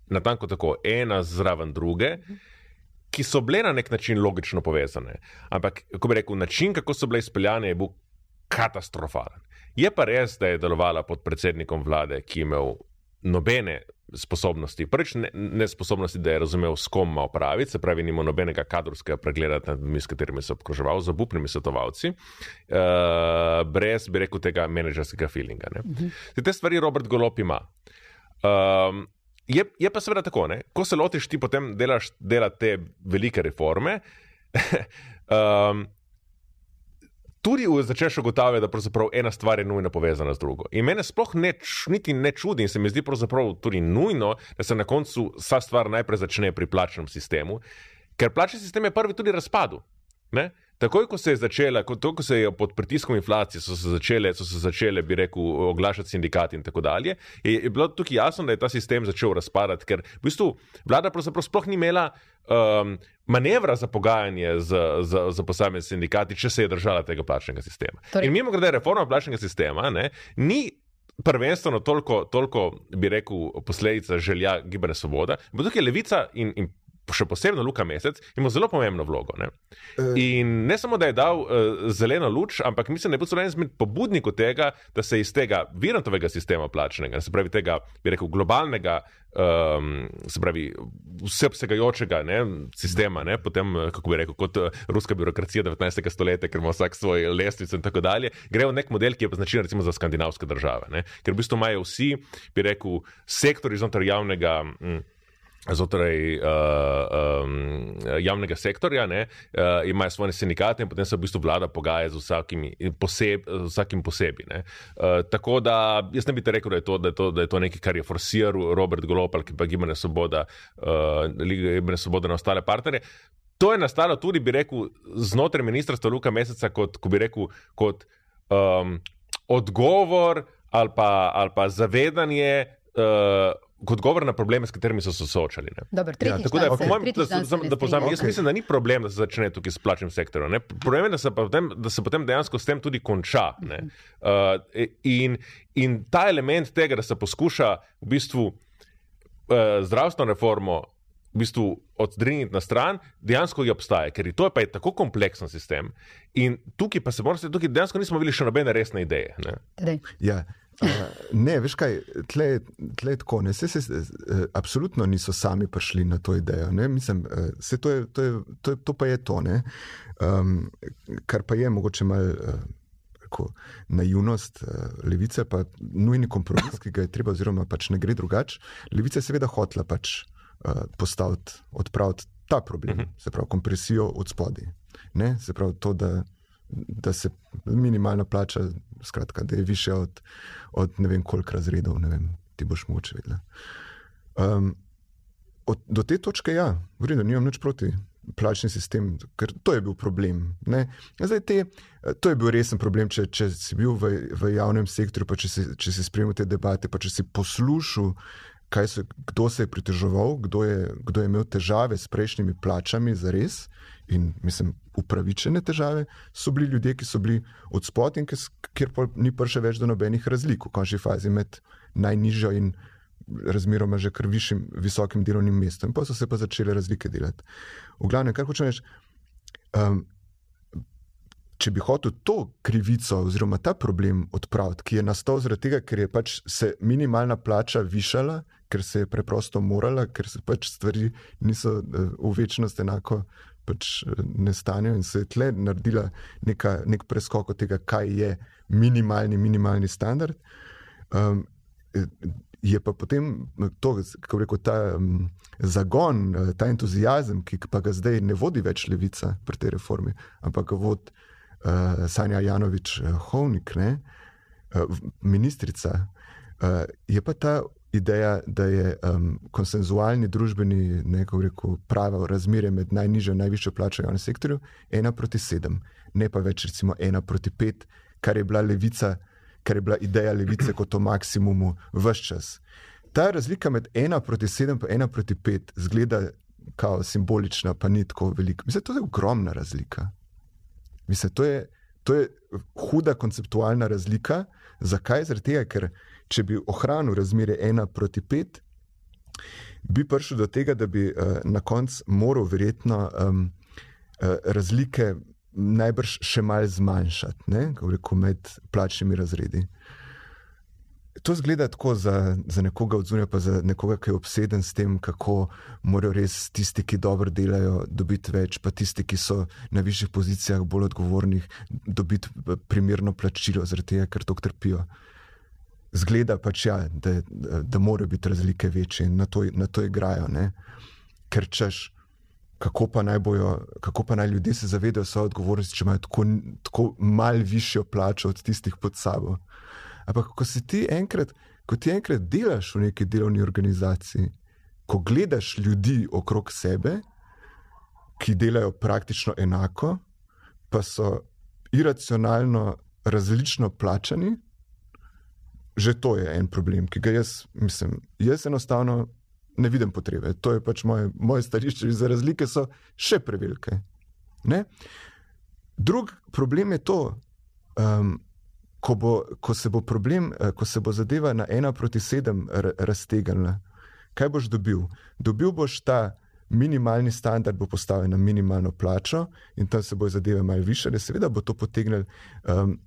natanko tako, ena zraven druge. Ki so bile na nek način logično povezane, ampak, kako bi rekel, način, kako so bile izpeljane, je bil katastrofalen. Je pa res, da je delovala pod predsednikom vlade, ki je imel nobene sposobnosti. Prvič, ne, ne sposobnosti, da je razumel, s kom ima opraviti, se pravi, nima nobenega kadrovskega pregleda s katerimi se je obkroževal, z obupnimi svetovalci, uh, brez, bi rekel, tega menedžerskega feelinga. Uh -huh. Te stvari Robert Golop ima. Um, je, je pa seveda tako, ne? ko se lotiš ti potem delaš, dela te velike reforme. um, tudi začneš ugotavljati, da pravzaprav ena stvar je nujno povezana z drugo. In mene sploh ne, niti ne čudi in se mi zdi pravzaprav tudi nujno, da se na koncu vsa stvar najprej začne pri plačnem sistemu, ker plačni sistem je prvi tudi razpadu. Ne? Takoj, ko se je začela, ko, to, ko se je pod pritiskom inflacije, so se začele, so se začele bi rekel, oglašati sindikati in tako dalje, je, je bilo tukaj jasno, da je ta sistem začel razpadati, ker v bistvu vlada pravzaprav sploh ni imela um, manevra za pogajanje z, z, z posameznimi sindikati, če se je držala tega plačnega sistema. Torej- In mimo grede, reforma plačnega sistema ne, ni. Prvenstveno toliko, toliko, bi rekel, posledica želja Gibanja Svoboda, bo tukaj levica in, in še posebno Luka Mesec ima zelo pomembno vlogo. Ne? In ne samo, da je dal uh, zeleno luč, ampak mislim, da je bil celo en izmed pobudnikov tega, da se iz tega virantovega sistema plačnega, se pravi tega, bi rekel, globalnega, um, se pravi vseobsegajočega ne, sistema, ne, potem, eh, kako bi rekel, kot ruska birokracija 19. stoletja, ker ima vsak svoj lestvico in tako dalje, gre v nek model, ki je pa značilen recimo za skandinavske države. Ne, ker v bistvu imajo vsi, bi rekel, sektori znotraj javnega. Mm, Znotraj uh, um, javnega sektorja ne, uh, imajo svoje sindikate, in potem se v bistvu vlada pogaja z vsakimi, poseb, z vsakim posebej. Uh, tako da jaz ne bi te rekel, da je, to, da, je to, da je to nekaj, kar je forsiral Robert Golop ali pa Gibanje Svoboda, uh, Gibanje Svoboda na ostale partnerje. To je nastalo tudi, bi rekel, znotraj ministrstva Luka Meseca, kot, ko bi rekel, kot um, odgovor ali pa, ali pa zavedanje. Uh, Kot govor na probleme, s katerimi so se soočali. Ne. Dobar, Ja, tako da, po mojem, da, da, da, strinjam. jaz mislim, da ni problem, da se začne tukaj s plačnim sektorjem. Ne. Problem je, da se, potem, da se potem dejansko s tem tudi konča. ne. Uh, in, in ta element tega, da se poskuša v bistvu uh, zdravstveno reformo v bistvu oddriniti na stran, dejansko je obstaja, ker je to pa je tako kompleksen sistem. In tukaj pa se morate, tukaj dejansko nismo videli še nobene resne ideje. Ne. Ja. Ne, veš kaj, tle, tle tako. Ne, se, se, uh, absolutno niso sami prišli na to idejo. Ne, mislim, uh, se to, je, to, je, to, je, to pa je to. Ne, um, kar pa je mogoče malo. Rekel, Naivnost uh, levice, pa nujni kompromis, ki ga je treba, oziroma pač ne gre drugače. Levica je seveda hotela pač postaviti, odpraviti ta problem, -huh. se pravi kompresijo od spodaj. Se pravi to, da, da se minimalna plača, skratka, da je više od, od ne vem koliko razredov, ne vem, ti boš moče vedela. Um, od, do te točke, ja, v redu, nimam nič proti. Plačni sistem, ker to je bil problem. ne. Zdaj, te, to je bil resen problem, če, če si bil v, v javnem sektorju, pa če si, če si spremljal te debate, pa če si poslušal, se, kdo se je pritoževal, kdo je, kdo je imel težave s prejšnjimi plačami, za res. In mislim, upravičene težave so bili ljudje, ki so bili od spodaj, kjer ni prišel več do nobenih razlik v končni fazi med najnižjo in razmeroma že kar višjim, visokim delovnim mestom. In pa so se pa začele razlike delati. V glavnem, kar hočem reči, um, če bi hotel to krivico oziroma ta problem odpraviti, ki je nastal zaradi tega, ker je pač se minimalna plača višala, ker se je preprosto morala, ker se pač stvari niso eh, v večnosti enako pač eh, ne stanjo in se je tle naredila neka, nek preskok od tega, kaj je minimalni, minimalni standard. Um, Je pa potem to, kako rekel, ta um, zagon, ta entuzijazem, ki pa ga zdaj ne vodi več levica pri tej reformi, ampak ga vodi uh, Sanja Janovič eh, Hovnik, ne, uh, ministrica, uh, je pa ta ideja, da je um, konsenzualni družbeni, neko rekel, pravo razmerje med najnižjo in najvišjo plačo v javnem sektorju ena proti sedem, ne pa več recimo ena proti pet, kar je bila levica, kar je bila ideja levice kot o maksimumu vse čas. Ta razlika med ena proti sedem in ena proti pet zgleda kao simbolična, pa ni tako velika. Mislim, to je ogromna razlika. Mislim, to, je, to je huda konceptualna razlika. Zakaj? Zaradi tega, ker če bi ohranil razmerje ena proti pet, bi prišel do tega, da bi uh, na koncu moral verjetno um, uh, razlike najbrž še malce zmanjšati, ne, rekel, med plačnimi razredi. To zgleda tako za, za nekoga od zunaj, pa za nekoga, ki je obseden s tem, kako morajo res tisti, ki dobro delajo, dobiti več, pa tisti, ki so na višjih pozicijah, bolj odgovornih, dobiti eh, primerno plačilo, zaradi tega, ker to trpijo. Zgleda pač, ja, da, da, morajo biti razlike večje in na to, na to igrajo. Ne? Ker češ, kako pa naj bojo, kako pa naj ljudje se zavedajo svoje odgovornosti, če imajo tako, tako mal višjo plačo od tistih pod sabo. Ampak, ko si ti enkrat, ko ti enkrat delaš v neki delovni organizaciji, ko gledaš ljudi okrog sebe, ki delajo praktično enako, pa so iracionalno različno plačani, že to je en problem, ki ga jaz, mislim, jaz enostavno ne vidim potrebe. To je pač moje, moje stališče, za razlike so še prevelike. Drugi problem je to. Um, ko, bo, ko se bo problem, eh, ko se bo zadeva na ena proti sedem raztegnila, kaj boš dobil? Dobil boš ta minimalni standard, bo postavljen na minimalno plačo in tam se bo zadeve malo više, seveda bo to potegnil. Um,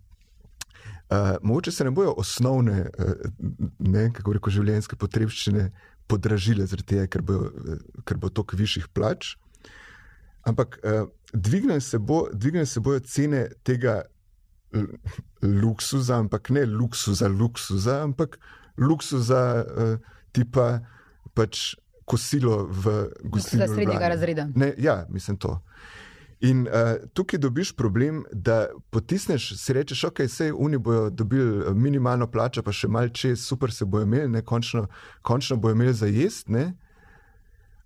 Uh, mogoče se ne bojo osnovne, uh, ne, kako reko, življenjske potrebščine podražile, tega, ker, bo, ker bo toliko višjih plač, ampak uh, dvigne se, bo, se bojo cene tega luksuza, ampak ne luksuza, luksuza, ampak luksuza, uh, tipa pač kosilo v gostilni. Za srednjega razreda. Ne, ja, mislim to. In uh, tukaj dobiš problem, da potisneš, si rečeš, ok, vse oni bodo dobili eh, minimalno plačo, pa še malce čez, super se bojo imeli, ne, končno, končno bojo imeli za jesti.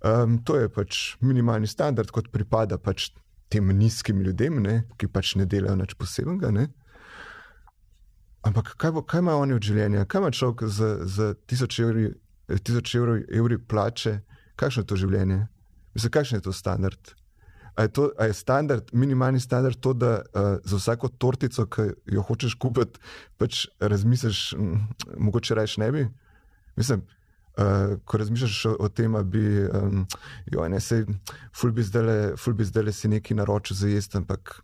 Um, to je pač minimalni standard, kot pripada pač tem nizkim ljudem, ne, ki pač ne delajo nič posebnega. Ne. Ampak kaj, bo, kaj imajo oni od življenja, kaj ima človek za, za tisoč, evri, tisoč evrov evri plače, kakšno je to življenje? Mislim, kakšen je to standard? A je, to, a je standard, minimalni standard to, da uh, za vsako tortico, ki jo hočeš kupiti, pač razmisliš, mogoče rajš ne bi? Mislim, uh, ko razmišljaš o, tem, da bi, um, jo, ne, sej, ful bi zdaj le si neki naročil za jesti, ampak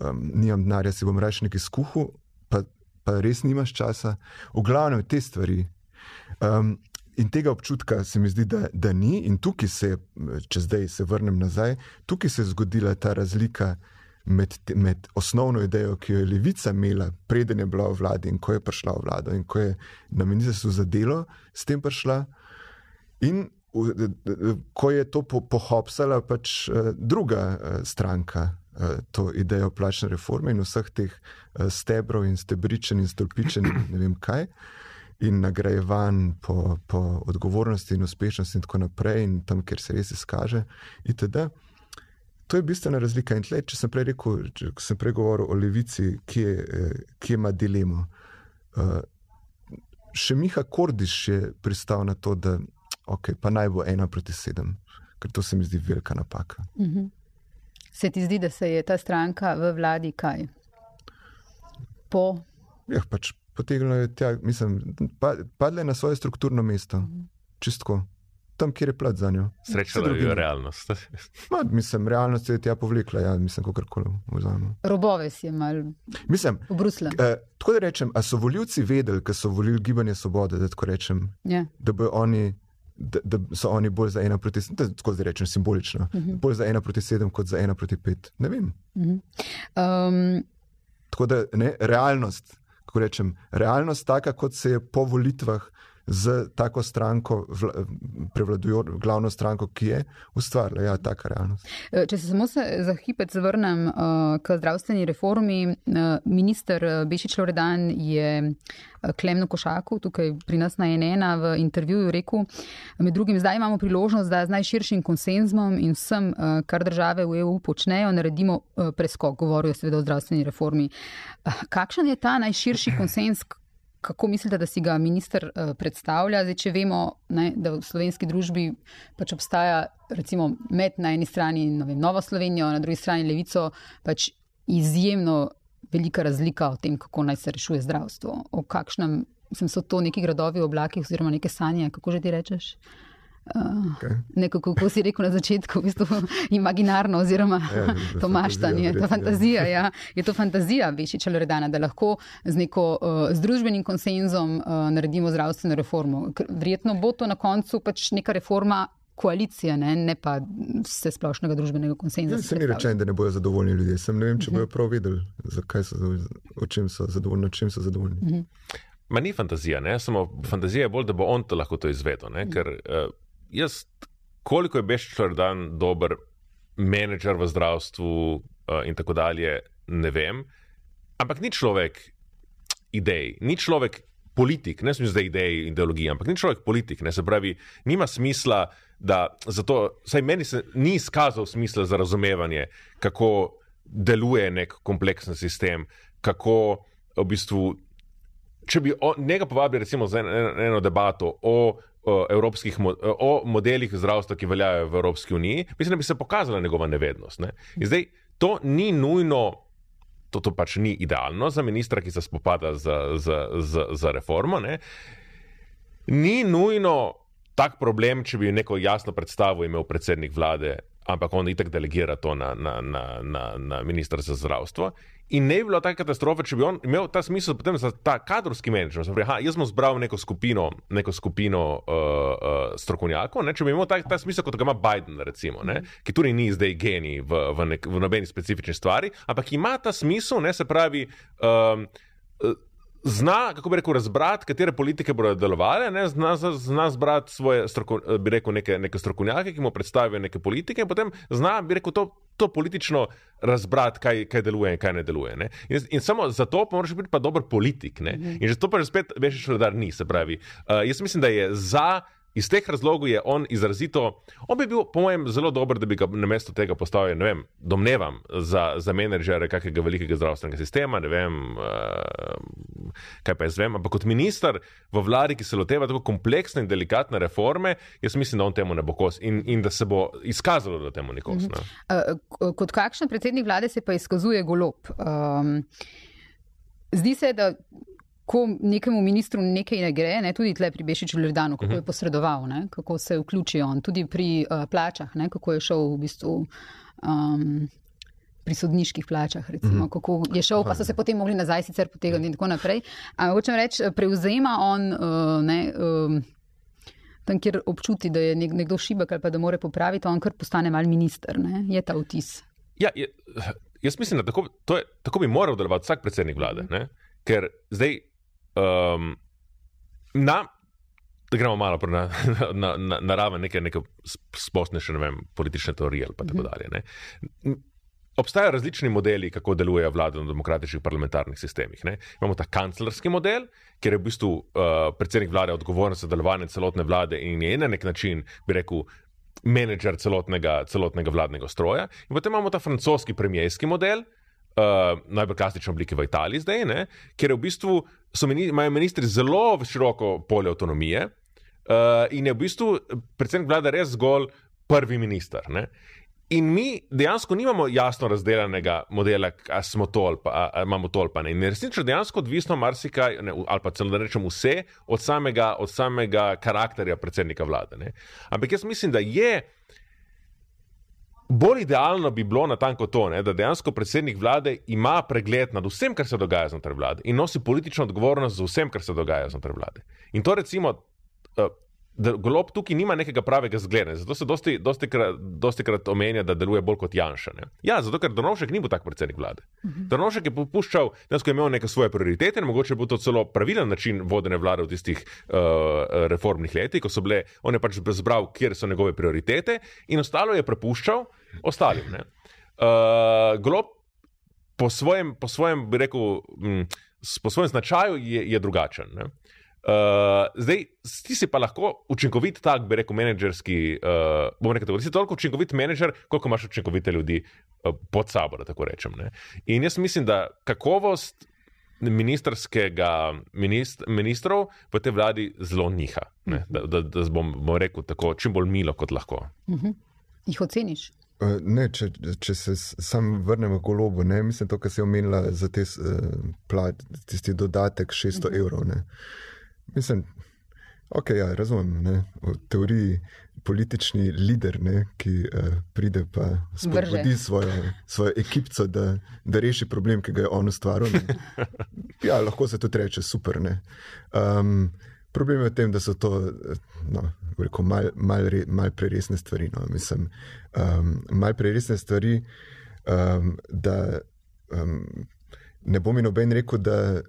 um, nimam denarja, si bom rajš neki skuhu, pa, pa res nimaš časa. V glavnem te stvari. Um, In tega občutka se mi zdi, da, da ni, in tukaj se, če zdaj se vrnem nazaj, tukaj se je zgodila ta razlika med, med osnovno idejo, ki jo je levica imela, preden je bila v vladi in ko je prišla v vlado, in ko je na ministrstvu za delo s tem prišla, in ko je to pohopsala pač eh, druga eh, stranka. Eh, to idejo plačne reforme in vseh teh stebrov in stebričen in stolpičen, ne vem kaj, in nagrajevan po, po odgovornosti in uspešnosti, in tako naprej, in tam, kjer se res izkaže. Itd. To je bistvena razlika. In tle, če sem prej rekel, če sem prej govoril o levici, ki, je, ki ima dilemo. še Miha Kordiš je pristal na to, da okay, pa naj bo ena proti sedem, ker to se mi zdi velika napaka. Mhm. Se ti zdi, da se je ta stranka v vladi kaj? Po Ja, pač potegnilo je tja, mislim, pa, padle je na svoje strukturno mesto, čistko, tam, kjer je plat za njo. Sreča, Vse da drugi je realnost. Ma, mislim, realnost je tja povlekla, ja, mislim, kako koli vzamemo. robove si je mal Mislim, v Bruslu. eh, tako da rečem, a so voljivci vedeli, ker so volili gibanje svobode, da tako rečem, Ja. da, bojo oni, da, da so oni bolj za ena proti sedem, tako zdaj rečem simbolično, uh -huh. bolj za ena proti sedem kot za ena proti pet. Ne vem. Um, Tako da ne, realnost, kako rečem, realnost taka, kot se je po volitvah z tako stranko, vla, prevladujočo glavno stranko, ki je ustvarila, ja, taka realnost. Eh, Če se samo se za hipec vrnem uh, k zdravstveni reformi, uh, minister Bešič Loredan je Klemno Košaku, tukaj pri nas na NN v intervjuju rekel, med drugim zdaj imamo priložnost, da z najširšim konsenzom in vsem, uh, kar države v EU počnejo, naredimo uh, preskok, govorijo seveda o zdravstveni reformi. Uh, kakšen je ta najširši konsens? Kako mislite, da si ga minister uh, predstavlja? Zdaj, če vemo, ne, da v slovenski družbi pač obstaja recimo med na eni strani vem, Novo Slovenijo, na drugi strani Levico, pač izjemno velika razlika o tem, kako naj se rešuje zdravstvo. O kakšnem, mislim, so to neki gradovi v oblakih oziroma neke sanje, kako že ti rečeš? Uh, Okay. Nekako, kako si rekel na začetku, v bistvu imaginarno, oziroma Ja, to maštanje, ta fantazija. Ja. Je to fantazija Bešiča Loredana, da lahko z neko uh, z družbenim konsenzom uh, naredimo zdravstveno reformo. Verjetno bo to na koncu pač neka reforma koalicije, ne, ne pa vse splošnega družbenega konsenza. Ja, si se mi predstavljam. reče, da ne bojo zadovoljni ljudje. Sem ne vem, če bojo prav vedeli, zakaj so, o čem so zadovoljni, o čem so zadovoljni. Ma ni fantazija, ne? samo fantazija je bolj, da bo on to lahko to izvedel. Ne? Ker uh, jaz, koliko je Bešič Loredan dober menedžer v zdravstvu uh, in tako dalje, ne vem. Ampak ni človek idej, ni človek politik, ne smisel zdaj idej, ideologije, ampak ni človek politik. Ne? Se pravi, nima smisla, da zato, saj meni se ni izkazal smisla za razumevanje, kako deluje nek kompleksen sistem, kako v bistvu če bi o, njega povabili recimo za en, en, eno debato o, o, evropskih, o modelih zdravstva, ki veljajo v Evropski uniji, mislim, da bi se pokazala njegova nevednost. Ne? In zdaj to ni nujno. To, to pač ni idealno za ministra, ki se spopada z, z, z, z reformo. Ne? Ni nujno tak problem, če bi neko jasno predstavo imel predsednik vlade, ampak on itak delegira to na, na, na, na, na ministra za zdravstvo. In ne bi bilo tako katastrofe, če bi on imel ta smisel potem za ta kadrovski menedžer. Jaz sem zbral neko skupino, neko skupino uh, uh, strokovnjakov, ne, če bi imel ta, ta smisel, kot ga ima Biden, recimo, ne, ki tudi ni zdaj genij v, v, nek, v nobeni specifični stvari, ampak ima ta smisel, ne, se pravi. Um, Zna, kako bi rekel, razbrati, katere politike bodo delovale, ne? zna, zna zbrati svoje, stroko, bi rekel, neke, neke strokovnjake, ki mu predstavijo neke politike, in potem zna, bi rekel, to, to politično razbrati, kaj, kaj deluje in kaj ne deluje. Ne? In, in samo zato pa moraš biti pa dober politik. Ne? In že to pa že spet veš, da ni. Se pravi, uh, jaz mislim, da je za. Iz teh razlogov je on izrazito, on bi bil, po mojem, zelo dober, da bi ga na mesto tega postavil, ne vem, domnevam, za, za menedžere kakega velikega zdravstvenega sistema, ne vem, uh, kaj pa jaz vem, ampak kot minister v vladi, ki se loteva tako kompleksne in delikatne reforme, jaz mislim, da on temu ne bo kos in, in da se bo izkazalo, da temu ni kos. Ne? Uh, kot kakšen predsednik vlade se pa izkazuje golob? Um, zdi se, da ko nekemu ministru nekaj ne gre, ne, tudi tle pri Bešiču Ljudanu, kako je posredoval, ne, kako se vključi on, tudi pri uh, plačah, ne, kako je šel v bistvu. Um, Pri sodniških plačah, recimo, mm kako je šel, pa so se potem mogli nazaj sicer potegniti in tako naprej. Ampak hočem reči, prevzema on, uh, ne, um, tam, kjer občuti, da je nek, nekdo šibek ali pa da more popraviti, on kar postane mal minister. Ne? Je ta vtis. Ja, je, jaz mislim, da tako, je, tako bi moral delovati vsak predsednik vlade. Ne? Ker zdaj, um, na, da gremo malo na, na, na, na raven neke, neke splošnejše ne vem, politične teorije ali pa tako dalje. Ne? Obstajajo različni modeli, kako deluje vlada v demokratičnih parlamentarnih sistemih. Ne? Imamo ta kanclerski model, kjer je v bistvu uh, predsednik vlade odgovoren za delovanje celotne vlade in je na nek način, bi rekel, menedžer celotnega, celotnega vladnega stroja. In potem imamo ta francoski premijski model, Uh, najbolj klasične oblike v Italiji zdaj, ne, ker v bistvu meni, imajo ministri zelo široko polje avtonomije uh, in je v bistvu predsednik vlade res zgolj prvi minister. Ne. In mi dejansko nimamo jasno razdeljenega modela, ali smo to ali, pa, ali imamo to ali pa ne. In resnično dejansko odvisno marsikaj, ne, ali pa celo da rečem vse, od samega, od samega karakterja predsednika vlade. Ne. Ampak jaz mislim, da je. Bolj idealno bi bilo na tanko to, ne, da dejansko predsednik vlade ima pregled nad vsem, kar se dogaja znotraj vlade in nosi politično odgovornost za vsem, kar se dogaja znotraj vlade. In to recimo. Da golob tukaj nima nekega pravega zgleda. Zato se dosti, dosti, krat, dosti krat omenja, da deluje bolj kot Janša. Ne? Ja, zato ker Donovšek ni bil tak predsednik vlade. Uh -huh. Donovšek je popuščal, da je imel neke svoje prioritete mogoče bo to celo pravilen način vodene vlade v tistih uh, reformnih letih, ko so bile, on je pač zbral, kjer so njegove prioritete in ostalo je prepuščal ostalim. Uh, golob po svojem, po svojem, bi rekel, m, po svojem značaju je, je drugačen. Ne? Uh, zdaj, ti si pa lahko učinkovit, tako bi rekel, menedžerski. Uh, bom rekel, da si toliko učinkovit menedžer, koliko imaš učinkovite ljudi uh, pod sabo, da tako rečem. Ne? In jaz mislim, da kakovost ministerskega minist, ministrov v tej vladi zelo niha. Da, da, da bom, bom rekel tako, čim bolj milo kot lahko. Uh mhm. -huh. Jih oceniš? Ne, če, če se sam vrnemo k golobu, ne, mislim, to, kar si omenila za te, uh, plat, tisti dodatek 600 uh -huh. evrov. Ne. Mislim, ok, ja, razumem. Ne? V teoriji politični lider, ne, ki uh, pride pa spodbudi svojo, svojo ekipo, da, da reši problem, ki ga je on ustvaril. Ja, lahko se tudi reče super. Um, problem je v tem, da so to no, malo mal, mal preresne stvari. No. Mislim, um, malo preresne stvari, um, da um, ne bom in noben rekel, da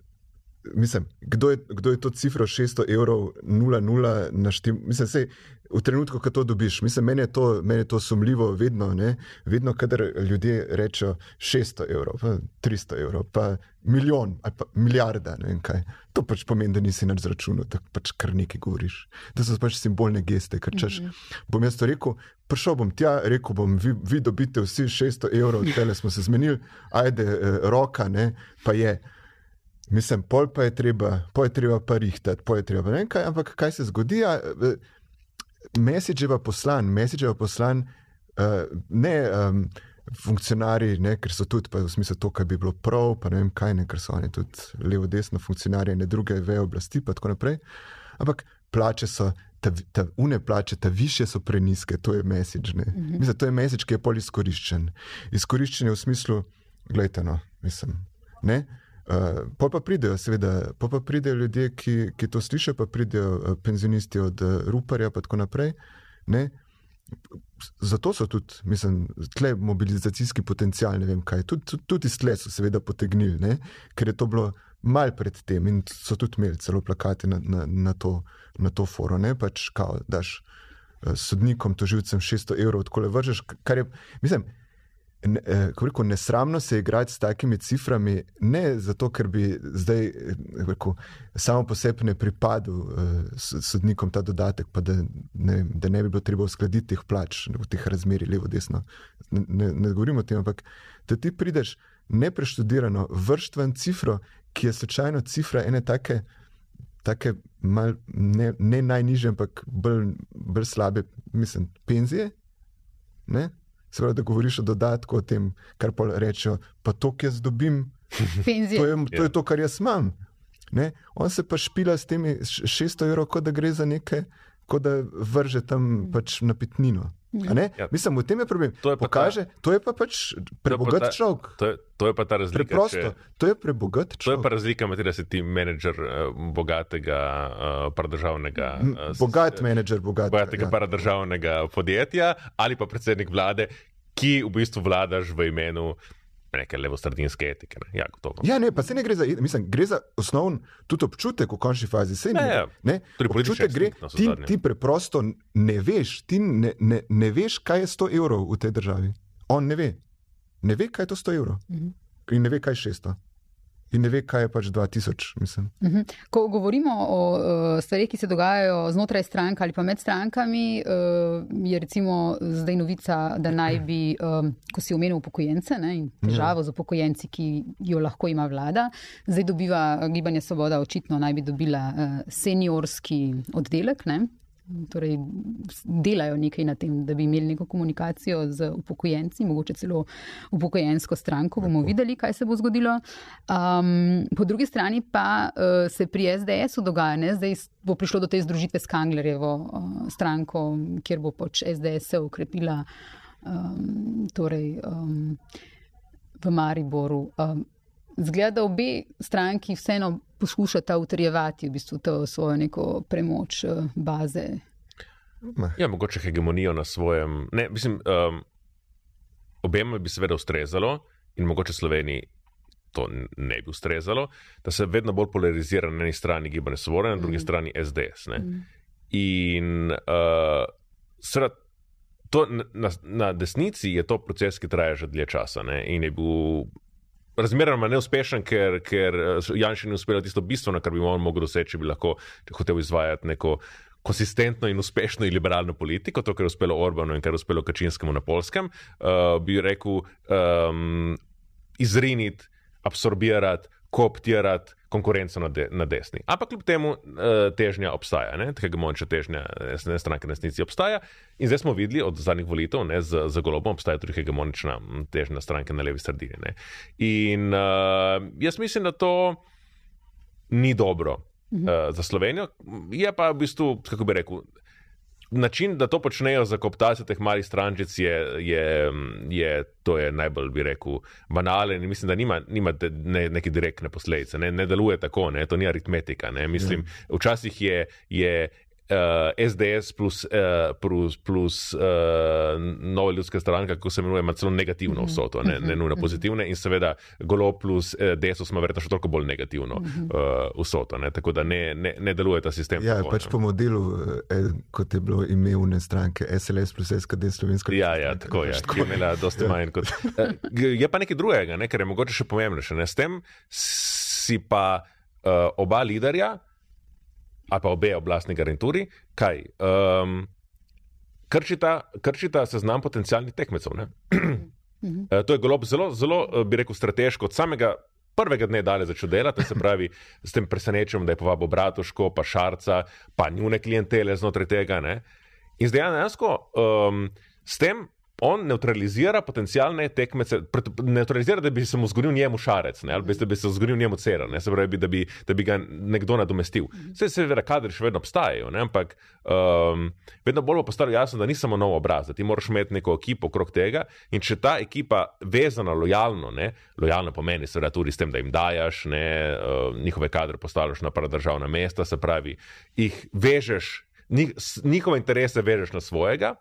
mislim, kdo je, kdo je to cifro 600 evrov, 0,0 naštel? Mislim, sej, v trenutku, ko to dobiš, mislim, meni je to, meni je to sumljivo, vedno, ne? vedno, kadar ljudje rečejo 600 evrov, pa 300 evrov, pa milijon ali pa milijarda, ne vem kaj. To pač pomeni, da nisi na računu, da pač kar nekaj govoriš. Da so pač simbolne geste, ker češ. Mm -hmm. Bom jaz to rekel, prišel bom tja, rekel bom, vi, vi dobite vsi 600 evrov, tele smo se zmenili, ajde, eh, roka, ne, pa je. Mislim, pol pa je treba, pol je treba pa rihtati, pol je treba ne kaj, ampak kaj se zgodi? Ja, message je pa poslan, message je pa poslan, uh, ne um, funkcionarji, ne, ker so tudi v smislu to, kar bi bilo prav, pa ne vem kaj, ne, ker so oni tudi levo-desno funkcionarji, ne druge veje oblasti, pa tako naprej. Ampak plače so, ta, ta une plače, ta više so preniske, to je message. Mm -hmm. Mislim, to je message, ki je pol izkoriščen. Izkoriščen je v smislu, gledajte, no, mislim, ne. Uh, pa pridejo, seveda, pa pridejo ljudje, ki, ki to slišijo, pa pridejo uh, penzionisti od uh, Ruparja in tako naprej. Ne? Zato so tudi, mislim, tle mobilizacijski potencial, ne vem kaj. Tudi, tudi, tudi iz tle so seveda potegnili, ne? ker je to bilo mal pred tem in so tudi imeli celo plakate na, na, na, to, na to foro. Ne pač, kao, daš sodnikom, toživcem 600 evrov, tako le vržeš, kar je, mislim. Ne, eh, rekel, nesramno se igrati s takimi ciframi, ne zato, ker bi zdaj eh, rekel, samo po sebi ne pripadal uh, sodnikom ta dodatek, pa da ne, da ne bi bilo treba uskladiti teh plač teh razmerah, levo, desno. Ne, ne, ne govorimo o tem, ampak da ti prideš nepreštudirano, vrštven cifro, ki je slučajno cifra ene take. Take mal, ne, ne najnižje, ampak bolj, bolj slabe, mislim, penzije. Ne? Seveda, da govoriš o dodatku, o tem, kar pa rečejo, pa to, ki jaz dobim, to je, to je ja. to, kar jaz imam. Ne? On se pa špila s temi 600 evrov, kot da gre za nekaj, kot da vrže tam pač na pitnino. Ja. Mislim, v tem je problem. To je pa, Pokaže, ta, to je pa pač prebogat človek. To, to je pa ta razlika. Preprosto, če, to je prebogat človek. To je pa razlika med tem, da si ti menedžer uh, bogatega uh, paradržavnega. Uh, bogat menedžer bogatega, bogatega ja. paradržavnega podjetja ali pa predsednik vlade, ki v bistvu vladaš v imenu neke levostardinske etike. Ne? Ja, ja, ne, pa se ne gre za, mislim, gre za osnovni tudi občutek v končni fazi. Se ne, ja, ne. Občutek gre, ti, ti preprosto ne veš, ti ne, ne, ne veš, kaj je 100 evrov v tej državi. On ne ve. Ne ve, kaj je to 100 evrov. Mhm. In ne ve, kaj je 600. In ne ve, kaj je pač 2000, mislim. Mhm. Ko govorimo o uh, stvarih, ki se dogajajo znotraj strank ali pa med strankami, uh, je recimo zdaj novica, da naj bi, um, ko si omenil upokojence ne, in težavo z upokojenci, ki jo lahko ima vlada, zdaj dobiva uh, Gibanje Svoboda, očitno naj bi dobila uh, seniorski oddelek. Ne. Torej, delajo nekaj na tem, da bi imeli neko komunikacijo z upokojenci, mogoče celo upokojensko stranko. Bomo videli, kaj se bo zgodilo. Um, po drugi strani pa uh, se pri SDS-u dogaja, ne? zdaj bo prišlo do te združitve s Kanglerjevo uh, stranko, kjer bo pač SDS se ukrepila um, torej, um, v Mariboru. Um, Zgleda, da obe stranki vseeno poskušata utrjevati v bistvu to svojo neko premoč eh, baze. Ja, mogoče hegemonijo na svojem. Ne, mislim, um, obema bi seveda ustrezalo in mogoče Sloveniji to ne bi ustrezalo, da se vedno bolj polarizira na eni strani gibanje Svoboda, na drugi mm. strani SDS. Mm. In uh, sred, to, na, na desnici je to proces, ki traja že dlje časa ne? in je bil razmeroma neuspešen, ker, ker eh, Janša ni uspela tisto bistveno, kar bi on mogel doseči, če bi lahko hotel izvajati neko konsistentno in uspešno in liberalno politiko, to, kar je uspelo Orbanu in kar je uspelo Kačinskemu na polskem, uh, bi rekel, um, izriniti, absorbirati, kooptirati konkurenco na, de, na desni. Ampak kljub temu uh, težnja obstaja, tega moča težnja ne stranke na resnici obstaja. In zdaj smo videli od zadnjih volitev, ne, z, z golobom obstaja tudi hegemonična težnja stranke na levi sredini. Ne. In uh, jaz mislim, da to ni dobro uh, za Slovenijo. Je pa v bistvu, kako bi rekel način, da to počnejo za koptacijo teh malih strančic, je, je, je, to je najbolj, bi rekel, banalen in mislim, da nima, nima ne, neke direktne posledice. Ne, ne deluje tako, ne, to ni aritmetika. Ne, mislim, mm. včasih je, je uh, eh, SDS plus, uh, plus, plus uh, nova ljudska stranka, kako se imenuje, ima celo negativno mhm. vso to, ne, ne nujno mhm. pozitivne, in seveda golo plus uh, desus ima verjetno še toliko bolj negativno uh, vso to. Ne, tako da ne, ne, ne deluje ta sistem. Ja, tako, pač ne. po modelu, eh, kot je bilo ime une stranke, SLS plus SKD slovensko. Ja, ja, tako je, ki je imela dosti manj kot. Uh, je pa nekaj drugega, ne, kar je mogoče še pomembnejše. S tem si pa uh, oba liderja ali pa obe oblastni garnituri, kaj um, krčita, krčita seznam potencijalnih tekmecev. E, to je golob zelo, zelo, e, bi rekel, strateško od samega. Prvega dne dalje začel delati, se pravi, s tem presenečenjem, da je povabil Bratuško, pa Šarca, pa njune klientele znotraj tega. Ne? In zdaj dejansko um, s tem on neutralizira potencijalne tekmece, neutralizira, da bi se mu zgodil njemu šarec, ne, ali bi se zgodil njemu cera, ne, se pravi, da bi, da bi ga nekdo nadomestil. Vse se veda, kadri še vedno obstajajo, ne, ampak um, vedno bolj bo postalo jasno, da ni samo nov obraz, da ti moraš imeti neko ekipo okrog tega in če ta ekipa vezana lojalno, ne, lojalno pomeni seveda tudi s tem, da jim dajaš, ne, uh, njihove kadre postavljaš na paradržavna mesta, se pravi, jih vežeš, njihove interese vežeš na svojega,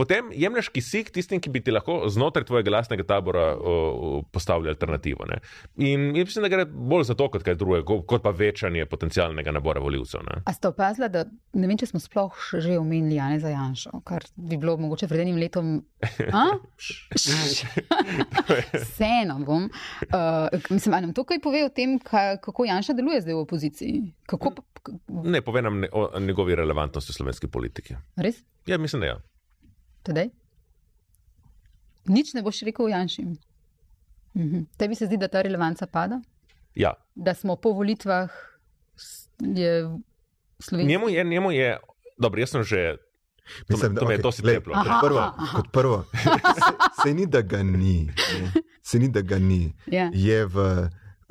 potem jemliš kisik tistim, ki bi ti lahko znotraj tvojega lastnega tabora uh, postavili alternativo. Ne? In mislim, da gre bolj za to, kot kaj drugega, kot pa večanje potencialnega nabora voljivcev. A ste opazili, da ne vem, če smo sploh že omenili Jane za Janšo, kar bi bilo mogoče pred enim letom. Vseeno bom. Uh, mislim, da nam to kaj pove o tem, kako Janša deluje zdaj v opoziciji. Kako, ne, pove nam ne, o njegovi relevantnosti v slovenski politiki. Res? Ja, mislim, da ja. Tedej? Nič ne boš rekel o Janšu. Mhm. Tebi se zdi, da ta relevanca pada? Ja. Da smo po volitvah v Sloveniji. Njemu je, njemu je, dobro, jaz sem že. Mislim, to, to okay, je dosti leplo. Kot prvo. Kot prvo se, se ni, da ga ni. Ne. Se ni, da ga ni. Yeah. Ja. Je v.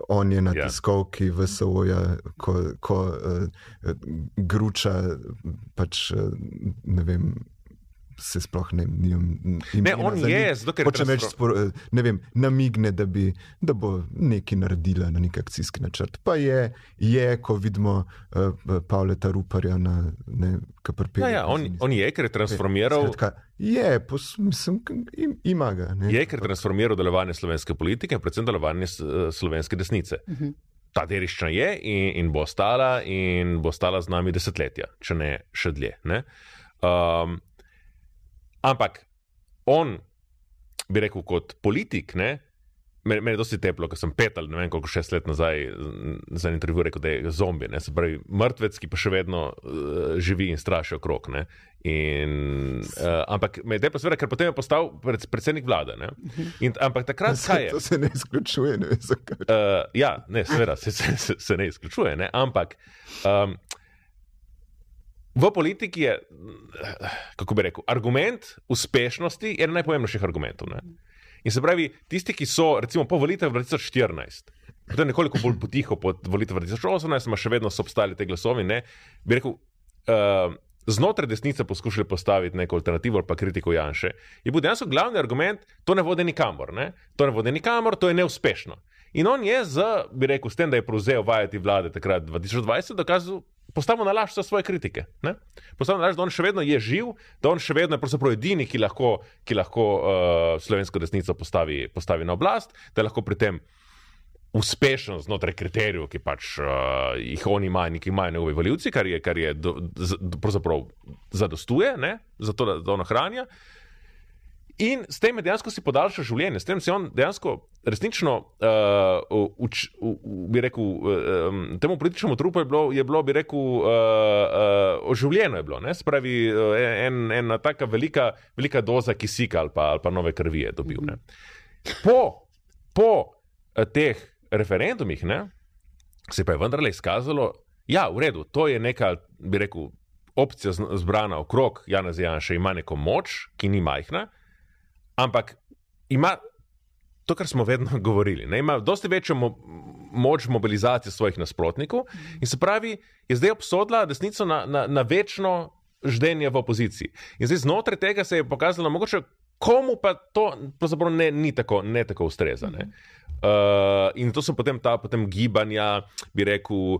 On je na yeah. Ja. tiskovki v Sovoja, ko, ko uh, gruča, pač, uh, ne vem, se sploh ne vem. Ne, on je, zato ker hoče več spor, ne vem, namigne, da, bi, da bo nekaj naredila na nek akcijski načrt. Pa je, je ko vidimo uh, Pavleta Ruparja na KPP. Ja, ja, on, on je, ker je transformiral. Skratka, je, pos, mislim, ima ga. Ne? Je, ker je transformiral delovanje slovenske politike, predvsem delovanje slovenske desnice. Uh -huh. Ta derišča je in, in bo ostala, in bo ostala z nami desetletja, če ne še dlje. Ne? Um, Ampak on, bi rekel, kot politik, ne, Meni men je dosti teplo, ker sem pet ali ne vem koliko šest let nazaj za intervju rekel, da je zombi, ne? se pravi mrtvec, ki pa še vedno uh, živi in straši okrog. Ne? In, uh, ampak me je teplo, seveda, ker potem je postal pred, predsednik vlade. In, ampak takrat kaj je? To se ne izključuje, ne vem zakaj. Uh, ja, ne, seveda se, se, se, se ne izključuje, ne? ampak. Um, V politiki je, kako bi rekel, argument uspešnosti eden najpomembnejših argumentov. Ne? In se pravi, tisti, ki so, recimo, po volitvah 2014, potem nekoliko bolj potiho po volitvah 2018, ima še vedno so obstali te glasovi, ne, bi rekel, uh, znotraj desnice poskušali postaviti neko alternativo ali pa kritiko Janša, je bil dejansko glavni argument, to ne vodi nikamor, to ne vodi nikamor, to je neuspešno. In on je z, bi rekel, s tem, da je prevzel vajeti vlade takrat 2020, dokazal, postavil na laž vse svoje kritike. Ne? Postavil na laž, da on še vedno je živ, da on še vedno je edini, ki lahko, ki lahko uh, slovensko desnico postavi, postavi na oblast, da je lahko pri tem uspešen znotraj kriterijev, ki pač uh, jih oni imajo, ki imajo njegovi voljivci, kar je, kar je do, z, pravzaprav zadostuje, ne? zato da, da on ohranja. In s tem dejansko si podaljšal življenje, s tem si on dejansko resnično, uh, uč, u, bi rekel, uh, temu političnemu trupu je bilo, je bilo bi rekel, uh, uh, oživljeno je bilo. Ne? Spravi uh, en, ena taka velika, velika doza kisika ali pa, ali pa nove krvi je dobil. Ne? Po, po uh, teh referendumih ne, se pa je vendarle izkazalo, da ja, je v redu, to je neka, bi rekel, opcija zbrana okrog Jana Zajanša, ima neko moč, ki ni majhna. Ampak ima to, kar smo vedno govorili, ne? ima dosti večjo mo moč mobilizacije svojih nasprotnikov in se pravi, je zdaj obsodila desnico na, na, na večno ždenje v opoziciji. In zdaj znotraj tega se je pokazalo, mogoče komu pa to ne, ni tako, ne tako ustreza. Ne? Uh, in to so potem ta potem gibanja, bi rekel, uh,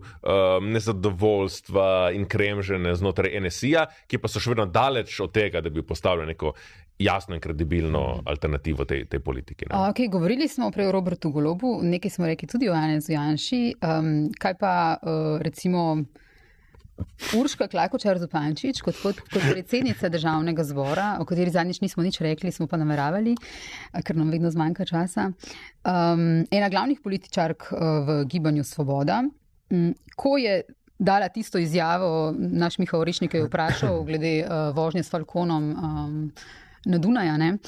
nezadovoljstva in kremžene znotraj NSA, ki pa so še vedno daleč od tega, da bi postavili neko jasno in kredibilno alternativo tej, tej politiki. Okay, govorili smo prej o Robertu Golobu, nekaj smo rekli tudi o Janezu Janši. Um, kaj pa uh, recimo. Urška Klakočar Zupančič, kot, kot, kot predsednica državnega zbora, o kateri zadnjič nismo nič rekli, smo pa nameravali, ker nam vedno zmanjka časa. Um, ena glavnih političark uh, v gibanju Svoboda, um, ko je dala tisto izjavo, naš Miha Orišnik je vprašal glede uh, vožnje s Falkonom. Um, Na Dunaju.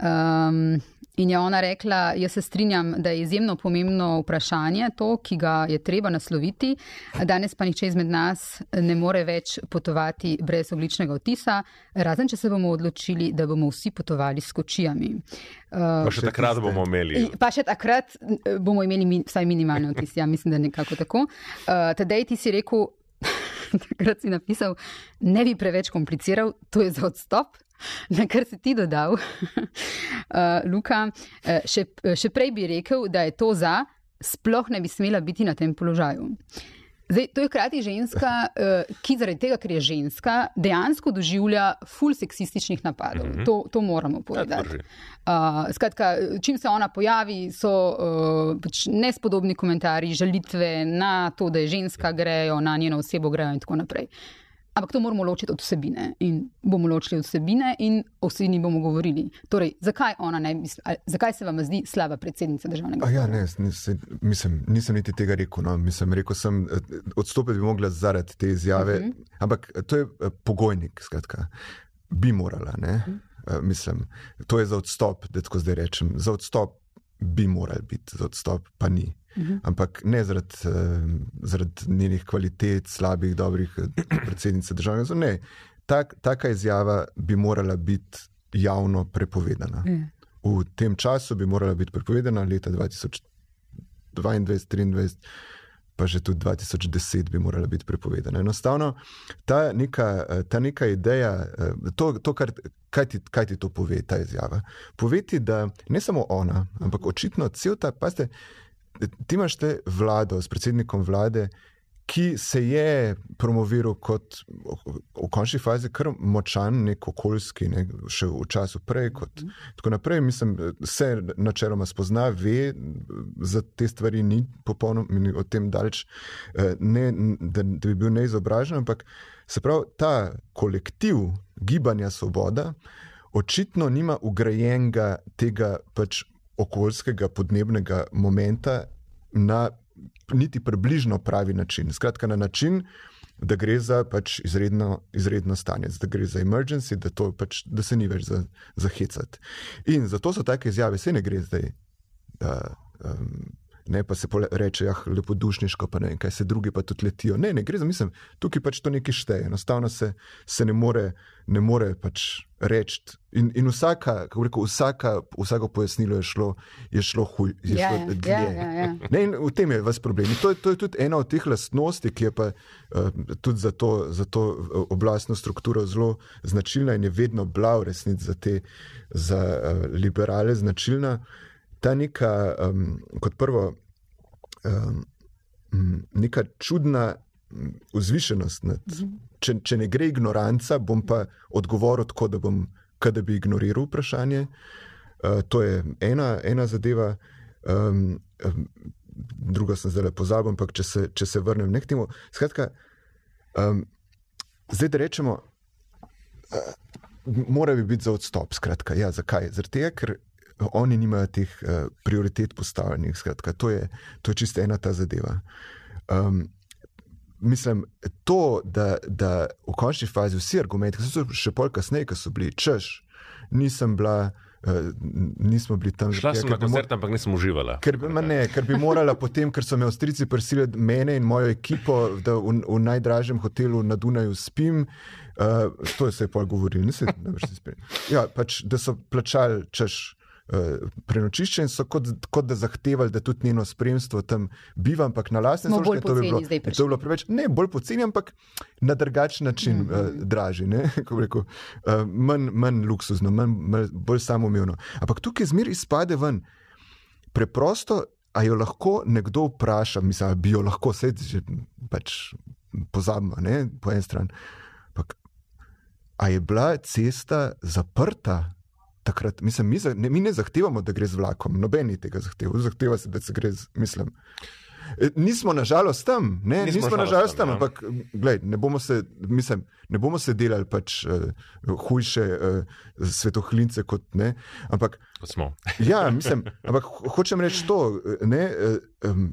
Um, In je ona rekla, jaz se strinjam, da je izjemno pomembno vprašanje to, ki ga je treba nasloviti. Danes pa niče izmed nas ne more več potovati brez ogličnega otisa, razen če se bomo odločili, da bomo vsi potovali s kočijami. Uh, pa še takrat bomo imeli. Pa še takrat eh, bomo imeli min, vsaj minimalni otis, ja, mislim, da nekako tako. Uh, Tadej ti si rekel, takrat si napisal, ne bi preveč kompliciral, to je za odstop. na kar si ti dodal, uh, Luka, uh, še, še prej bi rekel, da je to za, sploh ne bi smela biti na tem položaju. Zdaj, to je hkrati ženska, uh, ki zaradi tega, ker je ženska, dejansko doživlja ful seksističnih napadov. Mm -hmm. to, to moramo povedati. Uh, skratka, čim se ona pojavi, so uh, pač nespodobni komentarji, žalitve na to, da je ženska, grejo na njeno osebo, grejo in tako naprej. Uh, Ampak to moramo ločiti od vsebine in bomo ločili od vsebine in o vsebini bomo govorili. Torej, zakaj, ne, zakaj se vam zdi slaba predsednica državnega sveta? Ja, ne, nisem, mislim, nisem niti tega rekel. No. Mislim, rekel sem, eh, odstopiti bi mogla zaradi te izjave, uh mhm. -huh. ampak to je eh, pogojnik, skratka, bi morala. Uh -huh. uh, mislim, to je za odstop, da tako zdaj rečem. Za odstop bi morali biti, za odstop pa ni. -huh. Ampak ne zaradi, uh, zaradi njenih kvalitet, slabih, dobrih eh, predsednic države. Ne, tak, taka izjava bi morala biti javno prepovedana. Uh -huh. V tem času bi morala biti prepovedana, leta 2022, 2023, pa že tudi 2010 bi morala biti prepovedana. Enostavno ta neka, eh, ta neka ideja, to, to kar, kaj, ti, kaj ti to pove, ta izjava. Poveti, da ne samo ona, ampak očitno cel ta, pa ste ti imaš te vlado s predsednikom vlade, ki se je promoviral kot v končni fazi kar močan, nek okoljski, ne, še v času prej. Kot, tako naprej, mislim, se načeloma spozna, ve, za te stvari ni popolnoma od tem daleč, eh, ne, da, da bi bil neizobražen, ampak se pravi, ta kolektiv gibanja Svoboda očitno nima ugrajenega tega pač okoljskega, podnebnega momenta na niti približno pravi način. Skratka, na način, da gre za pač izredno, izredno stanje, da gre za emergency, da, pač, da se ni več za, za hecati. In zato so take izjave, se ne gre zdaj. Da, um, ne pa se reče, ja, lepo dušniško, pa ne vem, kaj se drugi pa tudi letijo. Ne, ne gre za misel, tukaj pač to nekaj šteje. Enostavno se, se ne more, ne more pač reči. In, in vsaka, kako rekel, vsaka, vsako pojasnilo je šlo, je šlo huj, je Ja, šlo ja, dlje. ja, ja, ja. Ne, in v tem je vas problem. In to, je- to je tudi ena od teh lastnosti, ki je pa uh, tudi za to, za to eh, oblastno strukturo zelo značilna in je vedno bila v resnici za te za, uh, liberale značilna. Ta neka, um, kot prvo, um, neka čudna vzvišenost. Nad, če, če ne gre ignoranca, bom pa odgovoril tako, da bom, da bi ignoriral vprašanje. Uh, to je ena, ena zadeva. Um, um, druga sem zdaj pozabil, ampak če se, če se vrnem k temu. Skratka, um, zdaj da rečemo, uh, mora bi biti za odstop. Skratka, ja, zakaj? Tega, ker oni nimajo teh uh, prioritet postavljenih. Skratka, to je, to je čisto ena ta zadeva. Um, mislim, to, da, da v končni fazi vsi argumenti, ki so še pol kasneje, ki so bili, češ, nisem bila, uh, nismo bili tam Šla zaradi sem tega, na ker bi mo- koncert, ampak nisem uživala. Ker bi, ne, ker bi morala potem, ker so me Avstrijci prisili mene in mojo ekipo, da v, v najdražjem hotelu na Dunaju spim. Uh, to se je pa govorilo, nisem več spil. Ja, pač, da so plačali češ. Prenočišče in so kot, kot da zahtevali, da tudi njeno spremstvo tam biva, ampak na lastne Smo bolj stroške. To bi bilo, to bi bilo preveč, ne bolj poceni, ampak na drugačen način mm -hmm. uh, dražji, bi rekel, uh, manj, manj luksuzno, manj, manj, bolj samoumevno. Ampak tukaj zmer izpade ven, preprosto, a jo lahko nekdo vpraša, mislim, a bi jo lahko sedaj že pač pozabimo, ne, po eni strani. Ampak, a je bila cesta zaprta? Takrat, mislim, mi, za, ne, mi ne zahtevamo, da gre z vlakom, noben je tega zahteval, zahteva se, da se gre z, mislim. E, Nismo nažalost tam, ne, Nismo nismo nažalost tam, tam, ja. ampak glej, ne, bomo se, mislim, ne bomo se delali pač uh, hujše uh, svetohlince kot ne. Ampak Kot smo. Ja, mislim, ampak ho- hočem reči to. Ne, um,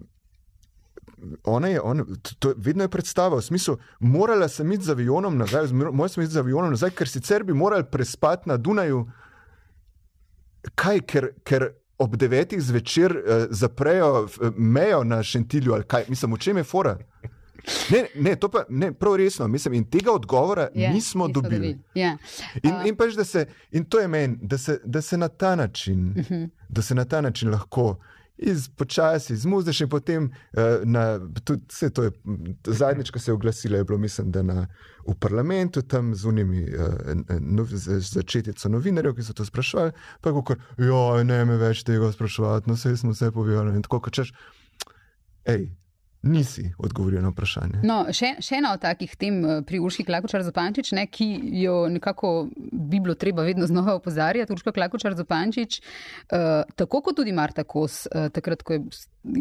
ona je, ona, to- to, vedno je predstava v smislu, morala sem iti z avionom nazaj, morala sem iti z avionom nazaj, ker sicer bi morali prespati na Dunaju. Kaj, ker, ker ob devetih zvečer uh, zaprejo eh, mejo na Šentilju, ali kaj, mislim, v čem je fora? Ne, ne, to pa ne, prav resno, mislim, in tega odgovora Ja, nismo dobili. Ja. In, in, pač, da se, in to je meni, da, se- da se na ta način, uh -huh. da se na ta način lahko iz, počasi izmuzneš in potem uh, na, tudi, vse to je zadnjič, ko se je oglasila, je bilo mislim, da na, v parlamentu tam z unimi uh, nov, z, z začetico novinarjev, ki so to sprašvali, pa kako, ja, ne me več tega spraševati, no vse smo vse povedali. In tako, kot češ, hej, nisi odgovoril na vprašanje. No, še, še ena od takih tem eh, pri Urški Klakočar Zopančič, ne, ki jo nekako bi bilo treba vedno znova opozarjati. Urška Klakočar Zopančič, uh, tako kot tudi Marta Kos, uh, takrat, ko je,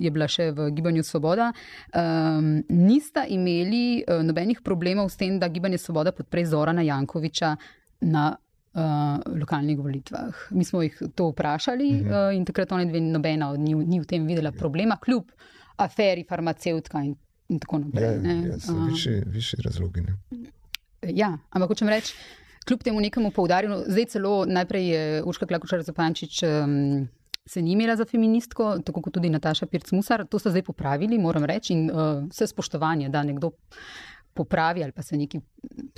je bila še v Gibanju Svoboda, um, nista imeli uh, nobenih problemov s tem, da Gibanje Svoboda podpre Zorana Jankoviča na uh, lokalnih volitvah. Mi smo jih to vprašali Mhm. uh, in takrat oni dve, nobena od njih ni v tem videla problema, kljub aferi farmacevtka in, in tako naprej. Ja, ne. ja, so Um, višji, višji razlogi. Ne. Ja, ampak hočem reči, kljub temu nekemu poudarjanju, zdaj celo najprej je Urška Klakočar Zapančič. Um, Se ni imela za feministko, tako kot tudi Nataša Pirc-Musar, to so zdaj popravili, moram reči, in uh, vse spoštovanje, da nekdo popravi ali pa se nekaj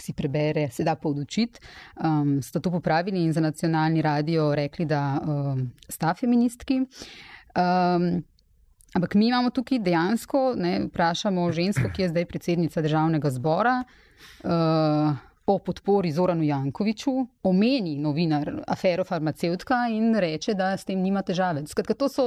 si prebere, se da poučiti. Um, sta to popravili in za nacionalni radio rekli, da um, sta feministki. Um, ampak mi imamo tukaj dejansko, ne, vprašamo žensko, ki je zdaj predsednica državnega zbora. Uh, O podpori Zoranu Jankoviču, omeni novinar afero farmacevtka in reče, da s tem nima težave. Skratka, to so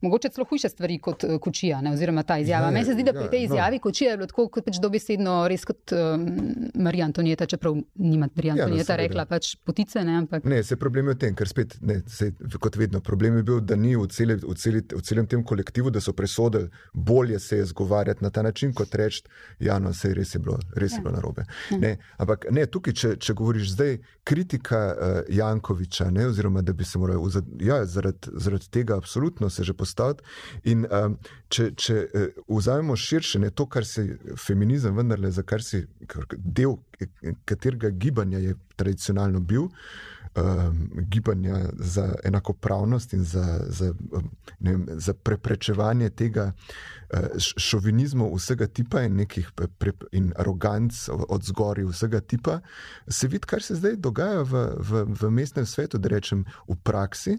mogoče celo hujše stvari kot uh, kočija, ne, oziroma ta izjava. Ja, Meni se zdi, da pri ja, tej no. izjavi no. kočija je bilo tako kot pač dobesedno res kot um, Marija Antonieta, čeprav nima Marija Ja, no, rekla pač potice, ne, ampak Ne, se problem je v tem, ker spet, ne, se, kot vedno, problem je bil, da ni v, celi, v, celi, v celem tem kolektivu, da so presodili, bolje se je zgovarjati na ta način, kot reči, ja, no, se res je bilo, res je bilo narobe. Ne, ampak ne, tukaj, če, če govoriš zdaj, kritika uh, Jankoviča, ne, oziroma da bi se moral ja, zaradi, zaradi tega absolutno se že postaviti. In um, če, če uh, vzamemo širše, ne to, kar se feminizem vendarle, za kar si del katerega gibanja je tradicionalno bil, um, gibanja za enakopravnost in za, za, vem, za preprečevanje tega uh, š- šovinizma vsega tipa in nekih pre, in aroganc od zgori vsega tipa, se vidi, kar se zdaj dogaja v, v, v mestnem svetu, da rečem v praksi.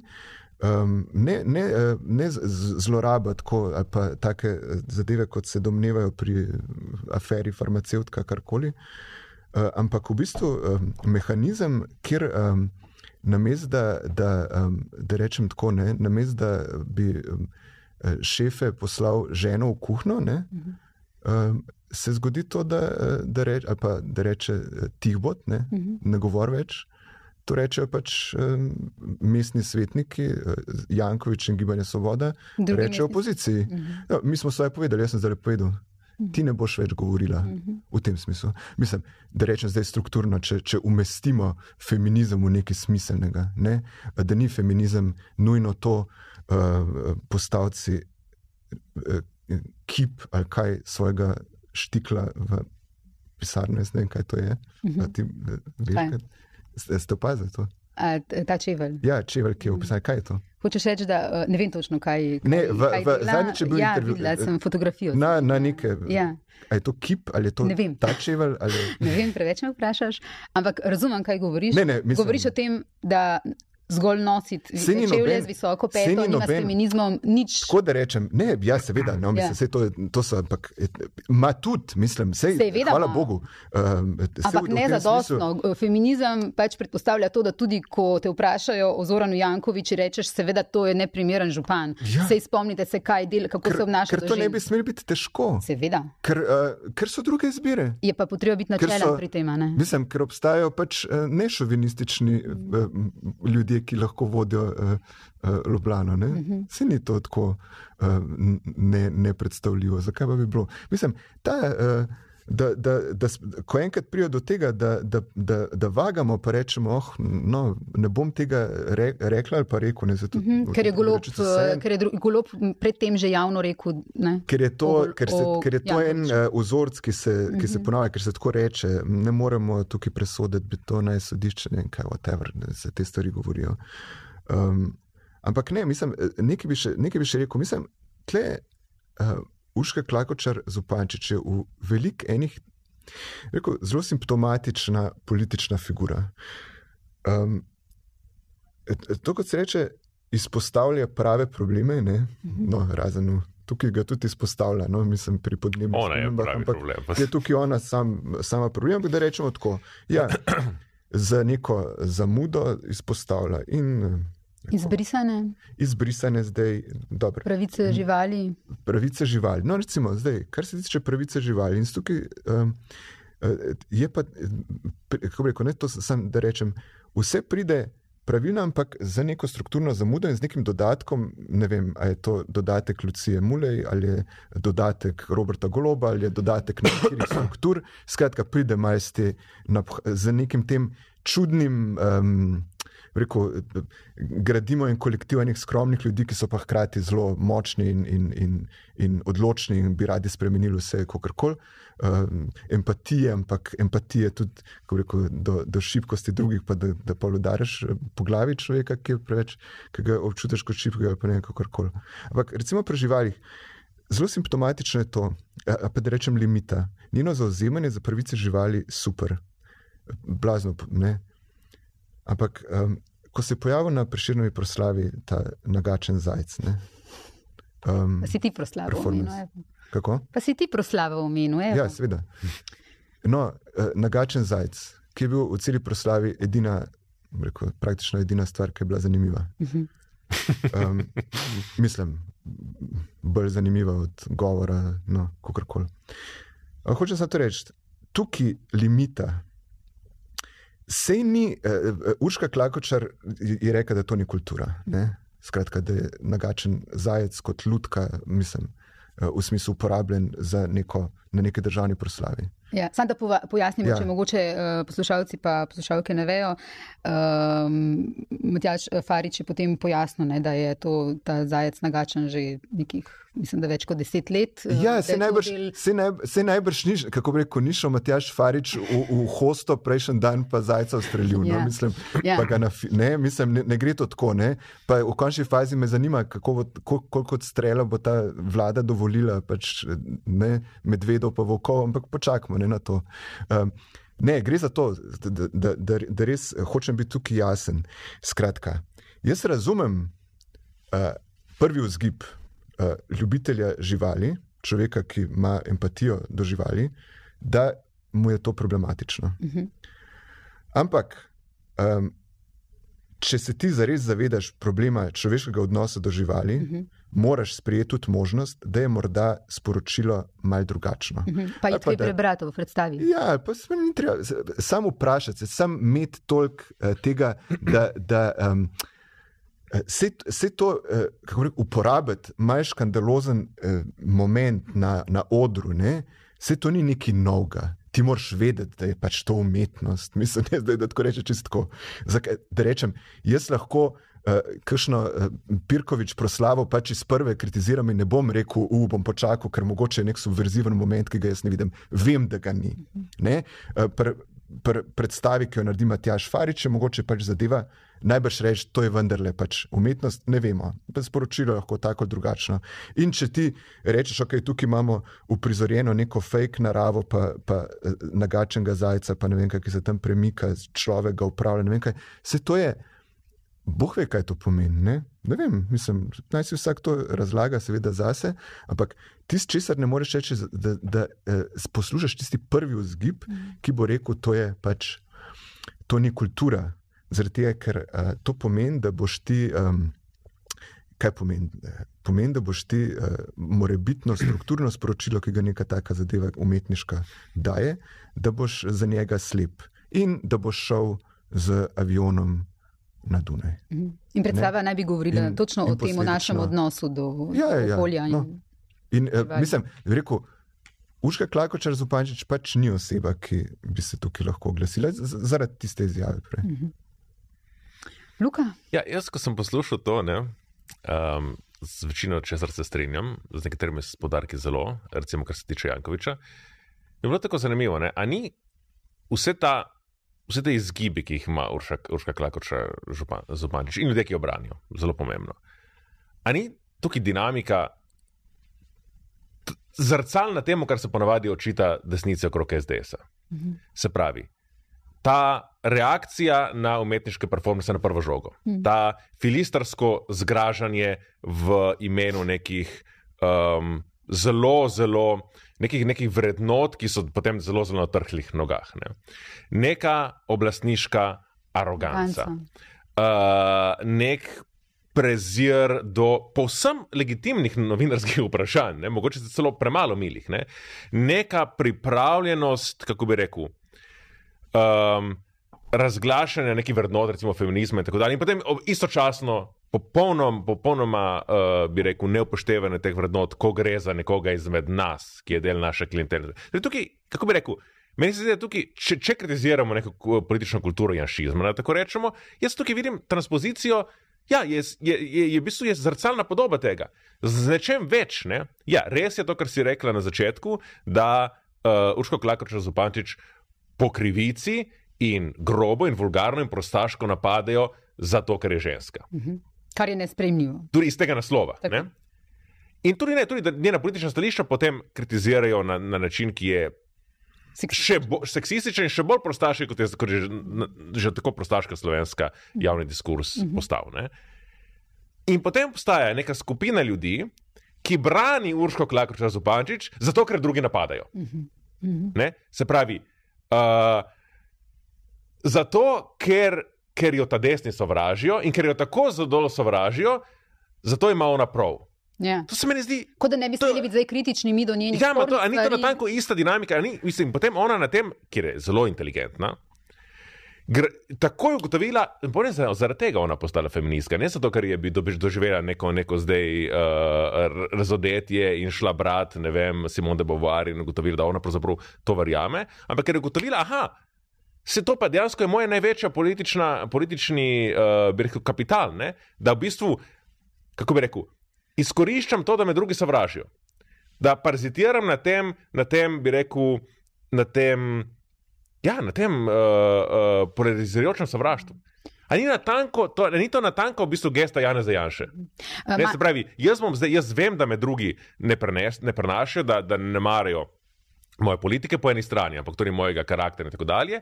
Um, ne ne, eh, ne zlorabiti tako, ali pa take eh, zadeve, kot se domnevajo pri eh, aferi farmacevtka, karkoli. Uh, ampak v bistvu um, mehanizem, kjer um, namest, da, da, um, da rečem tako, ne, namest, da bi um, šefe poslal ženo v kuhno, ne, um, se zgodi to, da, da, reč, pa, da reče eh, tihbot, ne, ne govor več. To rečejo pač um, mestni svetniki, eh, Jankovič in Gibanje Svoboda, Drugi rečejo mestni- opoziciji. Ja, mi smo svoje povedali, jaz sem zdaj povedal. Ti ne boš več govorila v tem smislu. Mislim, da rečem zdaj strukturno, če, če umestimo feminizem v nekaj smiselnega, ne? da ni feminizem nujno to uh, postavci uh, kip ali kaj svojega štikla v pisarno, jaz ne vem, kaj to je. A Ti, veš, Kaj? Ste- opazili to? a, ta čevelj. Ja, čevelj, ki je opisan, kaj je to? Hočeš reči, da uh, ne vem točno, kaj. Ne, kaj, v- kaj v- zadnjič je bil ja, intervju- Videla sem fotografijo. Na, na neke. Ja. A je to kip ali je to Ne ta čevelj? Ali... Ne vem, preveč me vprašaš, ampak razumem, kaj govoriš. Ne, ne, mislim- Govoriš o tem, da zgolj nositi čevlje z visoko peto, ni nima s noben- feminizmom nič. Tako da rečem, ne, ja, seveda, no, mislim, Ja. ja. to, to so, ampak ima tudi, mislim, sej, Seveda hvala ima. Bogu. Um, Ampak ne zadostno. Feminizem pač predpostavlja to, da tudi ko te vprašajo o Zoranu Jankoviču, rečeš, seveda, to je neprimeren župan. Ja. Sej spomnite se, kaj del, kako Ker, se obnaša. ker to ne žensk. bi smelo biti težko, Seveda. ker, uh, ker so druge izbire. Je pa potreba biti načelen pri tem, ne? Mislim, ker obstajajo pač nešovinistični uh, ljudje, ki lahko vodijo uh, uh, Ljubljano. Mhm. Uh-huh. Se ni to tako uh, ne, nepredstavljivo. Zakaj pa bi bilo? Mislim, ta. Uh, Da, da, da, ko enkrat pride do tega, da, da, da, da vagamo, pa rečemo, oh, no, ne bom tega re, rekla ali pa rekel. Ne, zato, Mhm, Ker je golob, reči, ker je golob predtem že javno rekel. Ne? Ker je to, O ker se, o ker je to en Jankoviću. uh, vzorc, ki se, ki se ponavlja, ker se tako reče. Ne moremo tukaj presoditi, bi to naj sodišče, ne kaj, whatever, da se te stvari govorijo. Um, ampak ne, mislim, eh, nekaj bi še, nekaj bi še rekel. Mislim, tle uh, Uška Klakočar Zupančič je v velik enih, rekel, zelo simptomatična politična figura. Um, to, kot se reče, izpostavlja prave probleme, ne? no, razen v, tukaj ga tudi izpostavlja, no, mislim, pri podnebnih spremembah, ampak problem. Je tukaj ona sam, sama problem, ampak da rečemo tako. Ja, za neko zamudo izpostavlja in Izbrisane izbrisane zdaj, dobro, pravice živali. pravice živali. No, recimo, zdaj, kar se tiče pravice živali, in tukaj um, je pa, eh, kako rekel, ne to sem, da rečem, vse pride. Pravilno, ampak za neko strukturno zamudo in z nekim dodatkom, ne vem, ali je to dodatek Lucije Mulej, ali je dodatek Roberta Goloba, ali je dodatek nekaterih struktur. Skratka, pride majsti z nekim tem čudnim. Um, Rekel, gradimo en kolektiv enih skromnih ljudi, ki so pa hkrati zelo močni in, in, in, in odločni in bi radi spremenili vse, kako koli. Um, empatije, ampak empatije tudi rekel, do, do šibkosti drugih, pa da, da pa udariš po glavi človeka, ki je preveč, ki ga občutiš kot šibkega, pa ne kako koli. Ampak recimo pri živalih. Zelo simptomatično je to, pa da rečem limita. Njeno zauzemanje za pravice živali je super, blazno, ne. Ampak, um, ko se je pojavil na preširnovi proslavi ta nagačen zajec. Ne, um, Pa si ti imenu. evo. kako? Pa si ti imenu. evo. Ja, seveda. No, uh, nagačen zajec, ki je bil v celi proslavi edina, rekel, praktično edina stvar, ki je bila zanimiva. Um, mislim, bolj zanimiva od govora, no, kako koli. Hočem samo to reči, tukaj limita. Sej ni, uh, Urška Klakočar je rekla, da to ni kultura. Ne? Skratka, da je nagačen zajec kot lutka, mislim, uh, v smislu uporabljen za neko, na neki državni proslavi. Ja, Sam da pova, pojasnimo, ja. če mogoče uh, poslušalci pa poslušalke ne vejo. Um, Matjaž Farič je potem pojasnil, ne, da je to, ta zajec nagačen že nekih, mislim, da več kot deset let. Ja, se najbrž, del... se naj, se najbrž ni, kako rekel, ni šel Matjaž Farič v, v hosto prejšnji dan, pa zajca ustrelil. No, ja. No, mislim, ja. na, ne, mislim, ne, ne gre to tako. Ne. Pa v končni fazi me zanima, kako, koliko strela bo ta vlada dovolila, pač, ne medvedov pa volkov, ampak počakajmo na to. Um, ne, gre za to, da, da, da, da res hočem biti tukaj jasen. Skratka, jaz razumem uh, prvi vzgib uh, ljubitelja živali, človeka, ki ima empatijo do živali, da mu je to problematično. Uh mhm. -huh. Ampak. Um, Če se ti zares zavedaš problema človeškega odnosa do živali, uh mhm. -huh moraš sprejeti tudi možnost, da je morda sporočilo malo drugačno. Mhm. Pa je to prebrati v predstavi. Ja, pa se ni treba samo vprašati, samo imeti toliko uh, tega, da. da um, Vse to, uh, kako rečem, uporabiti, malo škandalozen uh, moment na, na odru, vse to ni nekaj novega. Ti moraš vedeti, da je pač to umetnost. Mislim, ne, da, da tako rečem čisto. Da rečem, jaz lahko uh, uh, kakšno uh, Pirkovič proslavo pač iz prve kritiziram in ne bom rekel, u bom počakal, ker mogoče je nek subverziven moment, ki ga jaz ne vidim. Vem, da ga ni. Uh, pr, pr, predstavi, ki jo naredi Matjaš Farič, je mogoče pač zadeva. Najbrž reči, to je vendarle pač umetnost, ne vemo. Sporočilo je lahko tako drugačno. In če ti rečeš, ok, tukaj imamo uprizorjeno neko fake naravo, pa, pa nagačenega zajca, pa ne vem, kaj se tam premika, človek ga upravlja, ne vem kaj. Se to je. Bog ve, kaj to pomeni. Ne, ne vem, mislim, naj si vsak to razlaga, seveda zase, ampak tisti, česar ne moreš reči, da, da, da eh, poslušaš tisti prvi vzgib, mm. ki bo rekel, to je pač, to ni kultura. Zaradi tega, ker uh, to pomeni, da boš ti, um, kaj pomeni? Pomeni, da boš ti uh, morebitno strukturno sporočilo, ki ga neka taka zadeva umetniška daje, da boš za njega slep in da boš šel z avionom na Dunaj. Mhm. In predstava naj bi govorila in, točno in o tem, o našem odnosu do ja, ja, ja. okolja. Ja, no. In, in uh, mislim, da je rekel. Užka Klakočar Zupančič pač ni oseba, ki bi se tukaj lahko oglasila zaradi tiste izjave. Uh mhm. -huh. Luka? Ja, jaz, ko sem poslušal to, ne, um, z večino česar se strinjam, z nekaterimi podarki zelo, recimo kar se tiče Jankoviča, je bilo tako zanimivo. Ne, a ni vse ta vse te izgibe, ki jih ima Urša, Urška Klakoča, Zupančič in ljudje, ki jo branijo, zelo pomembno. Ali ni tukaj dinamika zrcalna temu, kar se ponavadi očita desnice okrog SDS-a? Mhm. Se pravi, ta reakcija na umetniške performance na prvo žogo, mhm. ta filistarsko zgražanje v imenu nekih um, zelo, zelo nekih, nekih vrednot, ki so potem zelo, zelo na trhlih nogah. Ne. Neka oblastniška aroganca, uh, nek prezir do povsem legitimnih novinarskih vprašanj, ne, mogoče celo premalo milih, ne. neka pripravljenost, kako bi rekel. Um, Razglašanje nekih vrednot, recimo feminizma, in tako dalje, in potem istočasno popolnom, popolnoma, uh, bi rekel, neupoštevanje teh vrednot, ko gre za nekoga izmed nas, ki je del naše klientele. Tukaj, kako bi rekel, meni se zdi, da tukaj, če, če kritiziramo neko politično kulturo janšizma, tako rečemo, jaz tukaj vidim transpozicijo. Ja, je, je, je, je v bistvu je zrcalna podoba tega. Z nečem več. Ne? Ja, res je to, kar si rekla na začetku, da uh, Urško Klakoča Zupančič po krivici in grobo in vulgarno in prostaško napadejo zato, ker je ženska. Uh mhm. -huh. Kar je nespremljivo. Tudi iz tega naslova. In tudi, ne, tudi njena politična stališča potem kritizirajo na, na način, ki je še bolj seksističen in še bolj prostaški, kot je, kot je že, že tako prostaška slovenska javni diskurs mhm. -huh. postal. Ne? In potem obstaja neka skupina ljudi, ki brani Urško Klakoča Zupančič, zato ker drugi napadajo. -huh. Uh -huh. Se pravi, uh, zato ker ker jo ta desni sovražijo in ker jo tako zelo sovražijo, zato ima ona prav. Ja. To se mi zdi. Kot da ne bi To- smeli biti zdaj kritični mi do njenih Ja, ma to, spornih a ni to stvari. natanko ista dinamika. Ni, mislim, potem ona na tem, ker je zelo inteligentna. Gr takoj ugotovila, in potem se je zaradi tega ona postala feministka. Ne zato, ker je bi doživela neko, neko zdaj uh, razodetje in šla brat, ne vem, Simone de Beauvoir in ugotovila, da ona pravzaprav to verjame, ampak ker je ugotovila, aha, se to pa dejansko je moja največja politična, politični uh, rekel, kapital, ne? da v bistvu, kako bi rekel, izkoriščam to, da me drugi sovražijo. Da parazitiram na tem, na tem bi rekel, na tem, ja, na tem uh, uh, polarizirajočem sovraštvu. A ni, natanko, to, ni to natanko v bistvu gesta Jana Zajanše? Eh, Ne, se pravi, jaz, zdaj, jaz vem, da me drugi ne, prenes, ne prenašajo, da, da ne marajo moje politike po eni strani, ampak tudi mojega karakterja in tako dalje.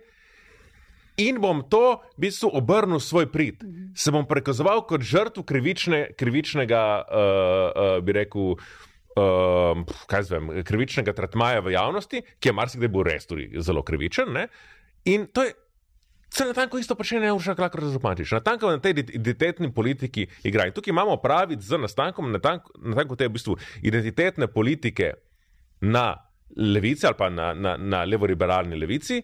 In bom to v bistvu obrnil svoj prid. Se bom prikazoval kot žrtev krivične, krivičnega, uh, uh, bi rekel, uh, kaj zvem, krivičnega tretmaja v javnosti, ki je marsikdaj bil res tudi zelo krivičen. Ne? In to je. Se na tanko isto počne Urša Klakar Zupančič. Na tanko na tej identitetni politiki igra. In tukaj imamo opraviti z nastankom natanko, natanko te v bistvu identitetne politike na levici ali pa na, na, na levo-liberalni levici,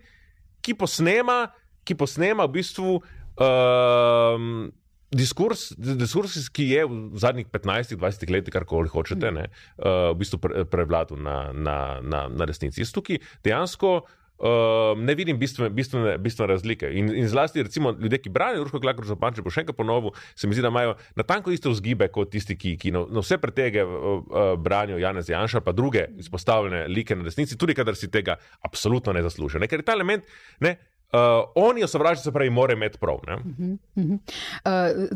ki posnema, ki posnema v bistvu um, diskurs, diskurs, ki je v zadnjih 15-20 letih, karkoli hočete, ne, uh, v bistvu pre, prevladal na, na, na, na resnici. Jaz tukaj dejansko. Uh, ne vidim bistvene, bistvene, bistvene razlike. In, in zlasti, recimo, ljudje, ki branijo Rusko Klakor za Panče, bo še enkrat ponovil, se mi zdi, da imajo natanko iste vzgibe kot tisti, ki, ki na, na vse pretege uh, branijo Janez Janša, pa druge izpostavljene like na desnici, tudi kadar si tega absolutno ne zaslužijo. Ne? Ker je ta element, ne, uh, oni jo sovražijo, se pravi, mora imeti prav. Ne? Uh,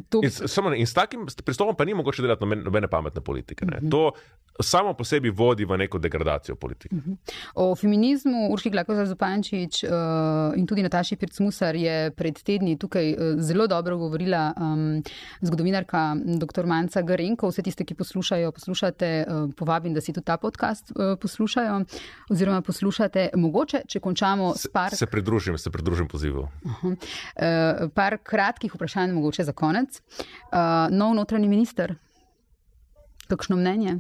to, In, samo, in s takim pristopom pa ni mogoče delati noben, nobene pametne politike. Ne? To samo po sebi vodi v neko degradacijo politike. O feminizmu Urški Glakoza Zupančič uh, in tudi Nataši Pircmusar je pred tedni tukaj uh, zelo dobro govorila um, zgodovinarka dr. Manca Garenko. Vse tiste, ki poslušajo, poslušate, uh, povabim, da si tudi ta podcast uh, poslušajo oziroma poslušate. Mogoče, če končamo s par, Se pridružim, se pridružim pozivu. uh, par kratkih vprašanj, mogoče za konec. Uh, nov notranji minister, kakšno mnenje?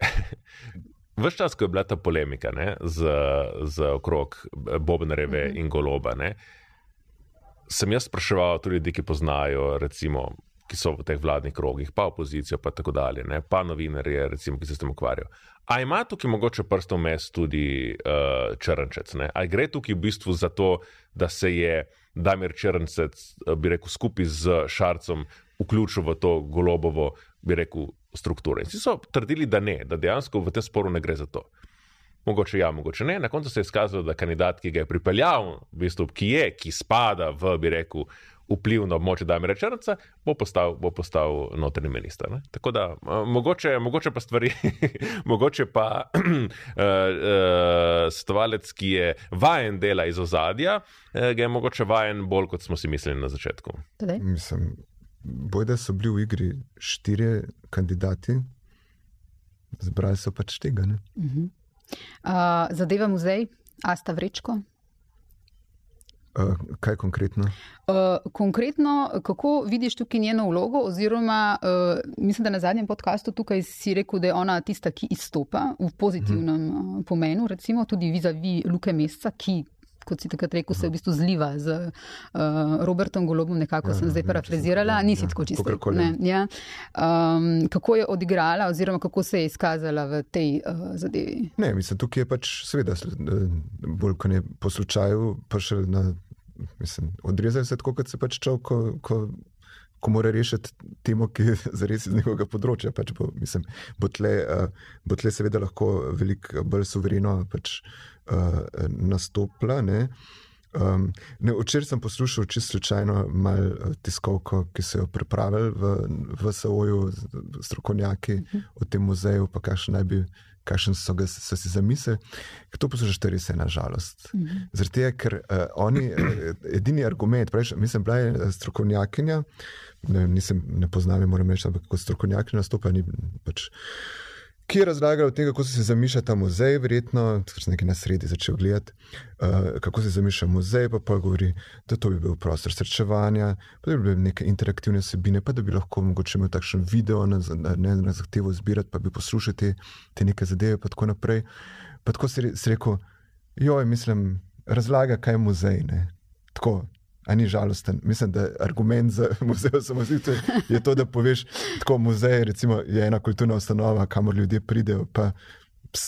Ves čas, ko je bila ta polemika ne, z, z okrog Bobnareve in Goloba, ne, sem jaz spraševal tudi ljudi, ki poznajo, recimo, ki so v teh vladnih krogih, pa opozicijo, pa tako dalje, ne, pa novinarje, recimo, ki se s tem ukvarjajo. A ima tukaj mogoče prstom mes tudi uh, Črnčec? Ne? A gre tukaj v bistvu za to, da se je Damir Črnčec, uh, bi rekel, skupaj z Šarcem vključil v to golobovo, bi rekel, strukturo. In vsi so trdili, da ne, da dejansko v tem sporu ne gre za to. Mogoče ja, mogoče ne. Na koncu se je izkazalo, da kandidat, ki ga je pripeljal, v bistvu, ki je, ki spada v, bi rekel, vpliv na območje Damira Črnca, bo postal, bo postal notrni minister. Ne? Tako da uh, mogoče, mogoče pa stvari, mogoče pa uh, uh, svetovalec, ki je vajen dela iz ozadja, uh, ga je mogoče vajen bolj, kot smo si mislili na začetku. Tadej? Mislim, bojda so bili v igri štirje kandidati, zbrali so pač tega. Ne? Uh, zadeva muzej, Asta Vrečko. Uh, kaj konkretno? Uh, konkretno, kako vidiš tukaj njeno vlogo, oziroma uh, mislim, da na zadnjem podkastu tukaj si rekel, da je ona tista, ki izstopa v pozitivnem uh, pomenu, recimo tudi vizavi Luke Mesca, ki. Kot si takrat rekel, se v bistvu zliva z uh, Robertom Golobom, nekako Ja, ja, sem zdaj ne, parafrazirala, nisi ja, tako čisto. Ne, ja. um, kako je odigrala, oziroma kako se je izkazala v tej uh, zadevi? Ne, mislim, tukaj je pač seveda bolj kot ne po slučaju, pa še na, mislim, odrezali se tako, kot se pač čov, ko, ko, ko mora rešiti temo, ki je zares iz njegovega področja. Pač bo, mislim, bo, tle, uh, bo tle seveda lahko veliko bolj suvereno pač, uh, nastopila. Ne? Um, ne, včeraj sem poslušal čisto slučajno malo eh, tiskovko, ki so jo pripravili v, v SOJ-u, strokovnjaki uh -huh. o tem muzeju, pa kakšen naj bi. Kakšen so, ga, so si zamislili, to poslušaš, to je res ena žalost. Mm -hmm. Zaradi tega, ker uh, oni, uh, edini argument, praviš, mislim, bila je eh, strokovnjakinja, ne, nisem, ne poznam, je, moram reči, ampak kot strokovnjakinja nastopa, ni pač ki je razlagal o tem, kako se zamišlja ta muzej, verjetno, ker sem nekaj na sredi začel gledati, uh, kako se zamišlja muzej, pa pa govori, da to bi bil prostor srečevanja, pa da bi bile neke interaktivne sebine, pa da bi lahko mogoče imel takšen video na, na, na zahtevo zbirati, pa bi poslušati te neke zadeve, pa tako naprej. Pa tako si, si rekel, joj, mislim, razlaga, kaj je muzej. Ne? Tako, ni žalosten. Mislim, da argument za muzej osamosvojitve je to, da poveš, tako muzej recimo, je ena kulturna ustanova, kamor ljudje pridejo. Pa,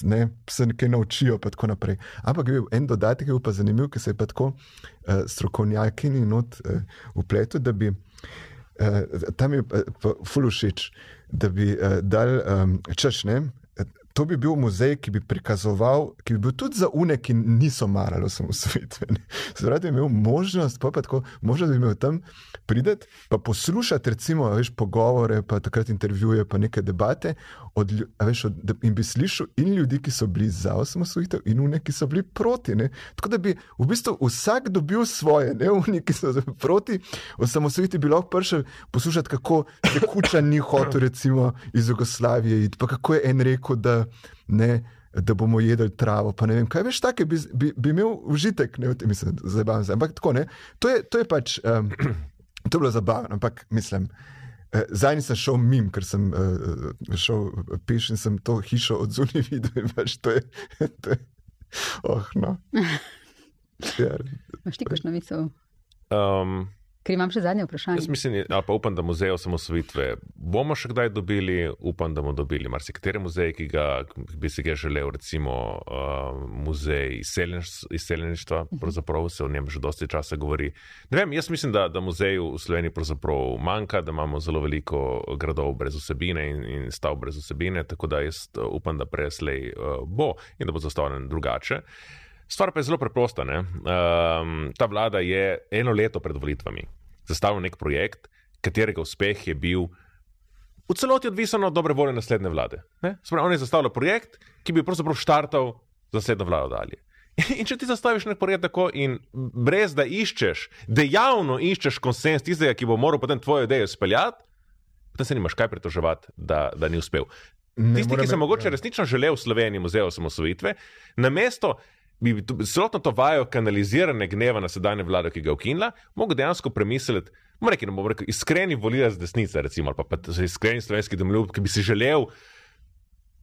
Ne, se nekaj naučijo, pa tako naprej. Ampak je bil en dodatek, ki je pa zanimiv, ki se je pa tako uh, strokovnjaki in not uh, upletel, da bi uh, tam je pa fulušič, da bi uh, dal um, češ, ne, to bi bil muzej, ki bi prikazoval, ki bi bil tudi za une, ki niso marali osamosvojitve. Zdaj bi imel možnost, pa, pa tako, možnost bi imel tam prideti, pa poslušati, recimo, veš, pogovore, pa takrat intervjuje, pa neke debate. Od, veš, od, in bi slišal in ljudi, ki so bili za osamosvojitev, in une, ki so bili proti. Ne? Tako da bi v bistvu vsak dobil svoje, ne oni, ki so proti osamosvojitvi, bi lahko prišel poslušati, kako je kuča ni hotel, recimo, iz Jugoslavije, pa kako je en rekel, da ne, da bomo jedli travo. Pa ne vem, kaj veš, tako bi, bi, bi imel užitek, ne vem, zabaven se. Ampak tako ne. To je, to je pač, um, to je bilo zabavno, ampak mislim. Zdaj nisem šel mim, ker sem uh, šel peš in sem to hišo od zunaj videl. Pač to je, to je, oh, no. Ja. Máš ti kakšno misel? Um, Ker imam še zadnje vprašanje. Jaz mislim, ali pa upam, da muzej osamosvojitve bomo še kdaj dobili, upam, da bomo dobili marsikateri muzej, ki, ga, ki bi si ga želel, recimo uh, muzej izseljeništva, uh mhm. pravzaprav se o njem že dosti časa govori. Ne vem, jaz mislim, da, da muzej v Sloveniji pravzaprav manjka, da imamo zelo veliko gradov brez osebine in, in stav brez osebine, tako da jaz uh, upam, da preslej uh, bo in da bo zastavljen drugače. Stvar pa je zelo preprosta. Um, ta vlada je eno leto pred volitvami zastavil nek projekt, katerega uspeh je bil v celoti odvisen od dobre volje naslednje vlade. Spravi, on je zastavil projekt, ki bi pravzaprav štartal za naslednjo vlado dalje. In če ti zastaviš nek projekt tako in brez da iščeš, dejavno iščeš konsens tistega, ki bo moral potem tvojo idejo speljati, potem se nimaš kaj pritoževati, da, da ni uspel. Ne Tisti, ki se mogoče ja. resnično želijo v Sloveniji muzeja osamosvojitve, na mesto bi celotno to vajo kanalizirane gneva na sedanje vlade, ki ga je ukinila, mogel dejansko premisliti, bomo rekli, bomo rekli, iskreni volilec desnice, recimo, ali pa, pa iskreni slovenski domoljub, ki bi si želel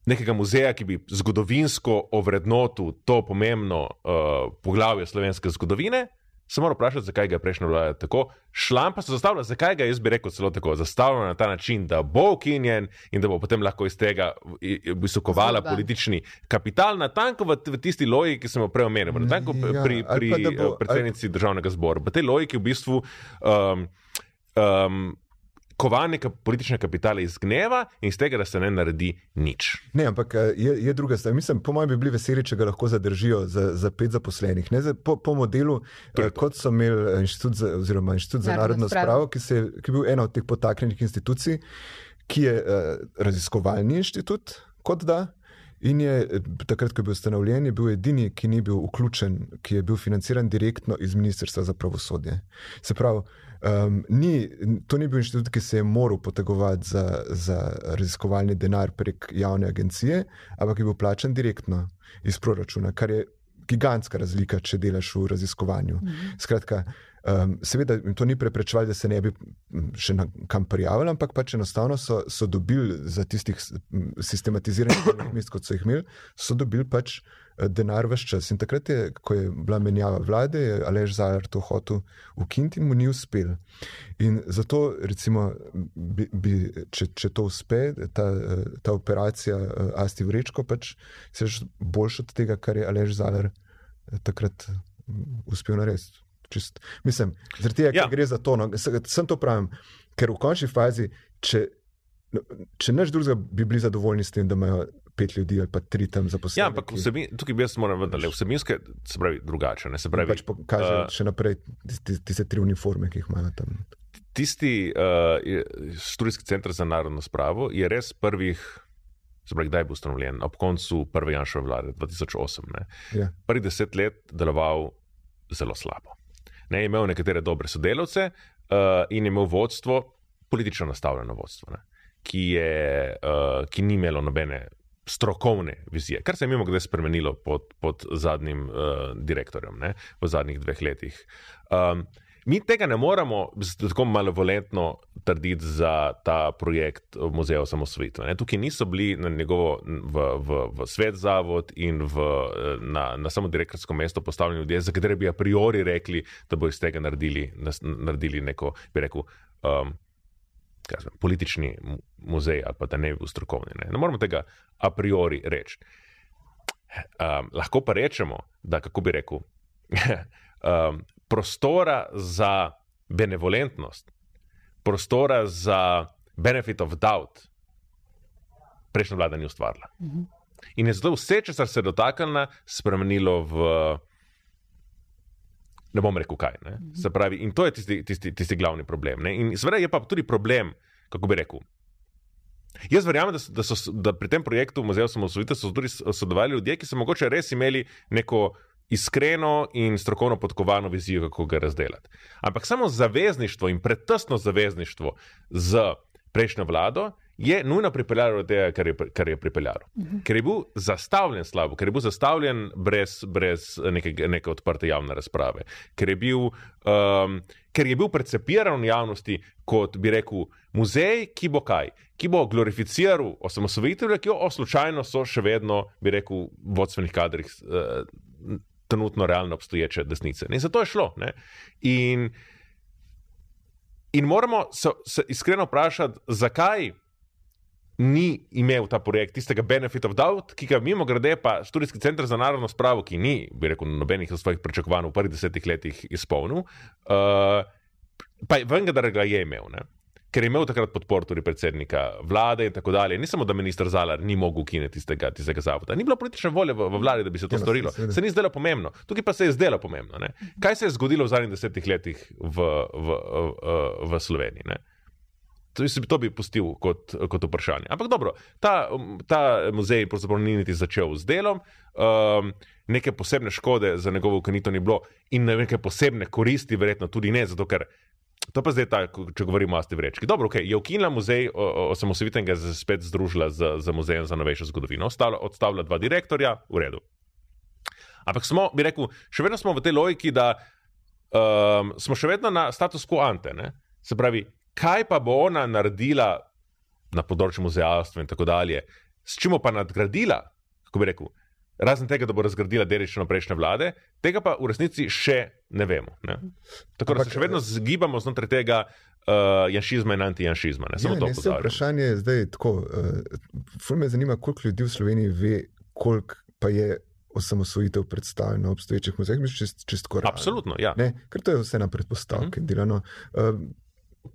nekega muzeja, ki bi zgodovinsko ovrednotil to pomembno uh, poglavje slovenske zgodovine, se mora vprašati, zakaj ga je prejšnja vlada tako. Šlam pa se zastavlja, zakaj ga je, jaz bi rekel, celo tako zastavljeno na ta način, da bo ukinjen in da bo potem lahko iz tega visokovala politični kapital, na tanko v, v tisti logiki, ki sem jo prej omenil, na tanko ja, pri, pri predsednici državnega zbora. V tej logiki v bistvu. Um, um, kovanje politične kapitale iz gneva in iz tega, da se ne naredi nič. Ne, ampak eh, je, je druga stvar. Mislim, po mojem, bi bili veseli, če ga lahko zadržijo za, za pet zaposlenih. Ne, po, po modelu, eh, kot so imeli eh, inštitut za, inštitut za narodno spravo, ki, se, ki je bil ena od teh potaknjenih institucij, ki je uh, raziskovalni inštitut, kot da. In je takrat, ko je bil ustanovljen, je bil edini, ki ni bil vključen, ki je bil financiran direktno iz Ministrstva za pravosodje. Se pravi, Um, ni, to ni bil inštitut, ki se je moral potegovati za, za raziskovalni denar prek javne agencije, ampak je bil plačen direktno iz proračuna, kar je gigantska razlika, če delaš v raziskovanju. Mhm. Skratka, um, seveda, to ni preprečevalo, da se ne bi še na kam prijavili, ampak pač enostavno so, so dobili za tistih sistematiziranih mest, kot so jih imeli, so dobili pač. Eh, denar vse čas. In takrat, je, ko je bila menjava vlade, je Alež Zajer to hotel ukiniti in mu ni uspel. In zato, recimo, bi, bi, če, če to uspe, ta, ta operacija eh, Asti Vrečko, pač se že boljš od tega, kar je Alež Zajer eh, takrat mm, uspel narediti. Čist, mislim, zaradi tega, ja. gre za to. No, sem to pravim, ker v končni fazi, če, no, če neč drugega, bi bili zadovoljni s tem, da imajo pet ljudi ali pa tri tam zaposleni. Ja, ampak vsebin, tukaj bi jaz moral vendarle vsebinske, se pravi drugače. Ne, se pravi, pač pokaže uh, še naprej tiste, tiste tri uniforme, ki jih imajo tam. Tisti uh, študijski center za narodno spravo je res prvih. Zdaj, kdaj je bil ustanovljen? Ob koncu prve Janšove vlade, 2008. Ja. Prvi deset let deloval zelo slabo. Ne, imel nekatere dobre sodelavce uh, in imel vodstvo, politično nastavljeno vodstvo, ne, ki, je, uh, ki ni imelo nobene strokovne vizije, kar se je mimo grede spremenilo pod, pod zadnjim uh, direktorjem ne, v zadnjih dveh letih. Um, mi tega ne moremo tako malovolentno trditi za ta projekt Muzeja osamosvojitve. Tukaj niso bili na njegovo v, v, v svet zavod in v, na, na samo direktorsko mesto postavljeni ljudje, za katere bi a priori rekli, da bo iz tega naredili, naredili neko, bi rekel. Um, Kažem, politični muzej, ali pa da ne bi bil strokovni. Ne, ne moramo tega a priori reči. Um, lahko pa rečemo, da, kako bi rekel, um, prostora za benevolentnost, prostora za benefit of doubt, prejšnja vlada ni ustvarila. Mhm. In je zato vse, če se je dotaknila, spremenilo v. Ne bom rekel, kaj. Mhm. Se pravi, in to je tisti, tisti, tisti glavni problem. Ne? In seveda je pa tudi problem, kako bi rekel. Jaz verjamem, da, da, da pri tem projektu Muzeja osamosvojitve so tudi sodelovali ljudje, ki so mogoče res imeli neko iskreno in strokovno podkovano vizijo, kako ga razdelati. Ampak samo zavezništvo in predtesno zavezništvo z prejšnjo vlado je nujno pripeljalo do tega, kar je, kar je pripeljalo. Uh mhm. -huh. Ker je bil zastavljen slabo, ker je bil zastavljen brez, brez neke, neke odprte javne razprave, ker je bil. Um, Ker je bil percepiran v javnosti kot, bi rekel, muzej, ki bo kaj, ki bo glorificiral osamosvojitelje, ki jo slučajno so še vedno, bi rekel, v vodstvenih kadrih uh, trenutno realno obstoječe desnice. In zato je šlo. In, in moramo se, se iskreno vprašati, zakaj ni imel ta projekt tistega benefit of doubt, ki ga mimo grede pa študijski center za narodno spravo, ki ni, bi rekel, nobenih svojih pričakovanj v prvih desetih letih izpolnil, uh, pa vendar ga je imel. Ne? Ker je imel takrat podporo tudi predsednika vlade in tako dalje. Ni samo, da ministr Zalar ni mogel ukiniti tistega, tistega zavoda. Ni bilo politične volje v, v vladi, da bi se to ja, storilo. Se ni zdelo pomembno. Tukaj pa se je zdelo pomembno. Ne? Kaj se je zgodilo v zadnjih desetih letih v, v, v, v Sloveniji? Ne? To bi, to bi pustil kot, kot vprašanje. Ampak dobro, ta, ta muzej pravzaprav ni niti začel z delom, um, neke posebne škode za njegovo ukinitev ni bilo in neke posebne koristi, verjetno tudi ne, zato ker To pa zdaj, ta, če govorimo o Asti Vrečki. Dobro, okay, je ukinila muzej osamosvojitvenega, se spet združila z, z muzejem za novejšo zgodovino, odstavila dva direktorja, v redu. Ampak smo, bi rekel, še vedno smo v tej logiki, da um, smo še vedno na status quo ante. Ne? Se pravi, kaj pa bo ona naredila na področju muzealstva in tako dalje, s čim pa nadgradila, kako bi rekel, razen tega, da bo razgradila dediščino prejšnje vlade, tega pa v resnici še ne vemo. Ne? Tako da se še vedno zgibamo znotraj tega uh, janšizma in antijanšizma. Ne? Samo ja, to je vprašanje. Zdaj, tako, uh, me zanima, koliko ljudi v Sloveniji ve, koliko pa je. Osamosvojitev predstavljeno v obstoječih muzejih, mislim, čist, čist Absolutno, ja. Ne, ker to je vse na predpostavki. Uh -huh. uh,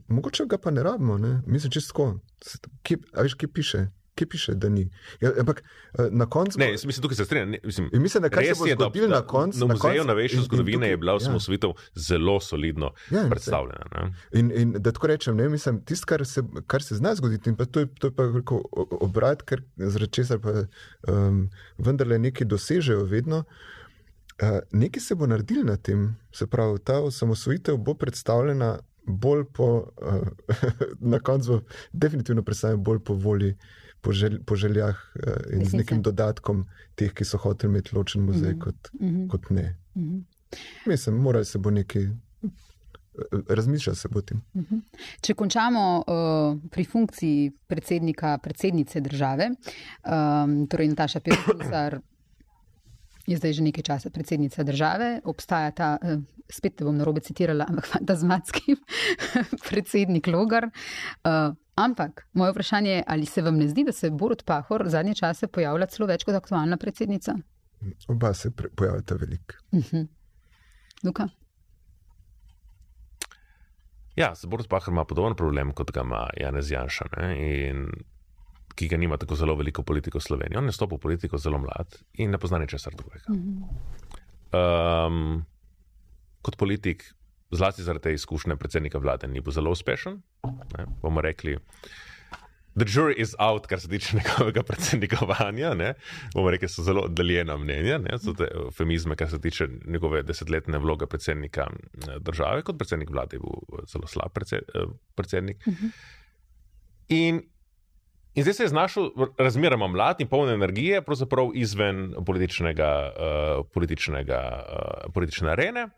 mogoče ga pa ne rabimo, ne? mislim, čistko. Kje, veš, kje piše? Kje piše, da ni? Ja, ampak eh, na koncu. Ne, jaz mislim, tukaj se strinjam. Mislim, mislim, da se bo zgodilo na koncu. Na muzeju novejše zgodovine je bila osamosvojitev ja. zelo solidno ja, predstavljena. In, in da tako rečem, ne, mislim, tisto, kar, kar se zna zgoditi, in to je, to je pa obrat, ker zaradi česar pa um, vendarle nekaj dosežejo vedno. Uh, nekaj se bo naredilo na tem, se pravi, ta osamosvojitev bo predstavljena bolj po, uh, na koncu, definitivno predstavljena bolj po volji po, žel, po željah uh, in z nekim dodatkom teh, ki so hoteli imeti ločen muzej, mm -hmm. kot, mm -hmm. kot ne. Mm -hmm. Mislim, morali se bo nekaj. Razmišlja se o tem. Mhm. Če končamo uh, pri funkciji predsednika, predsednice države, um, torej Nataša Pirkar je zdaj že nekaj časa predsednica države, obstaja ta, uh, spet te bom na robe citirala, ampak fantazmatski predsednik Logar. Ampak moje vprašanje je, ali se vam ne zdi, da se Borod Pahor zadnje čase pojavlja celo več kot aktualna predsednica? Oba se pojavljata veliko. Uh mhm. -huh. Luka. Ja, Borod Pahor ima podoben problem, kot ga ima Janez Janša, ne? in ki ga nima tako zelo veliko politiko v Sloveniji. On je stopil v politiko zelo mlad in ne pozna ničesar drugega. Uh -huh. um, kot politik zlasti zaradi te izkušnje predsednika vlade, ni bil zelo uspešen. Ne, bomo rekli, the jury is out, kar se tiče njegovega predsednikovanja. Ne, bomo rekli, so zelo oddaljena mnenja, ne, so te eufemizme, kar se tiče njegove desetletne vloge predsednika eh, države. Kot predsednik vlade je bil zelo slab eh, predsednik. Uh -huh. In In zdaj se je znašel razmeroma mlad in poln energije, pravzaprav izven političnega, uh, političnega, uh, politične arene.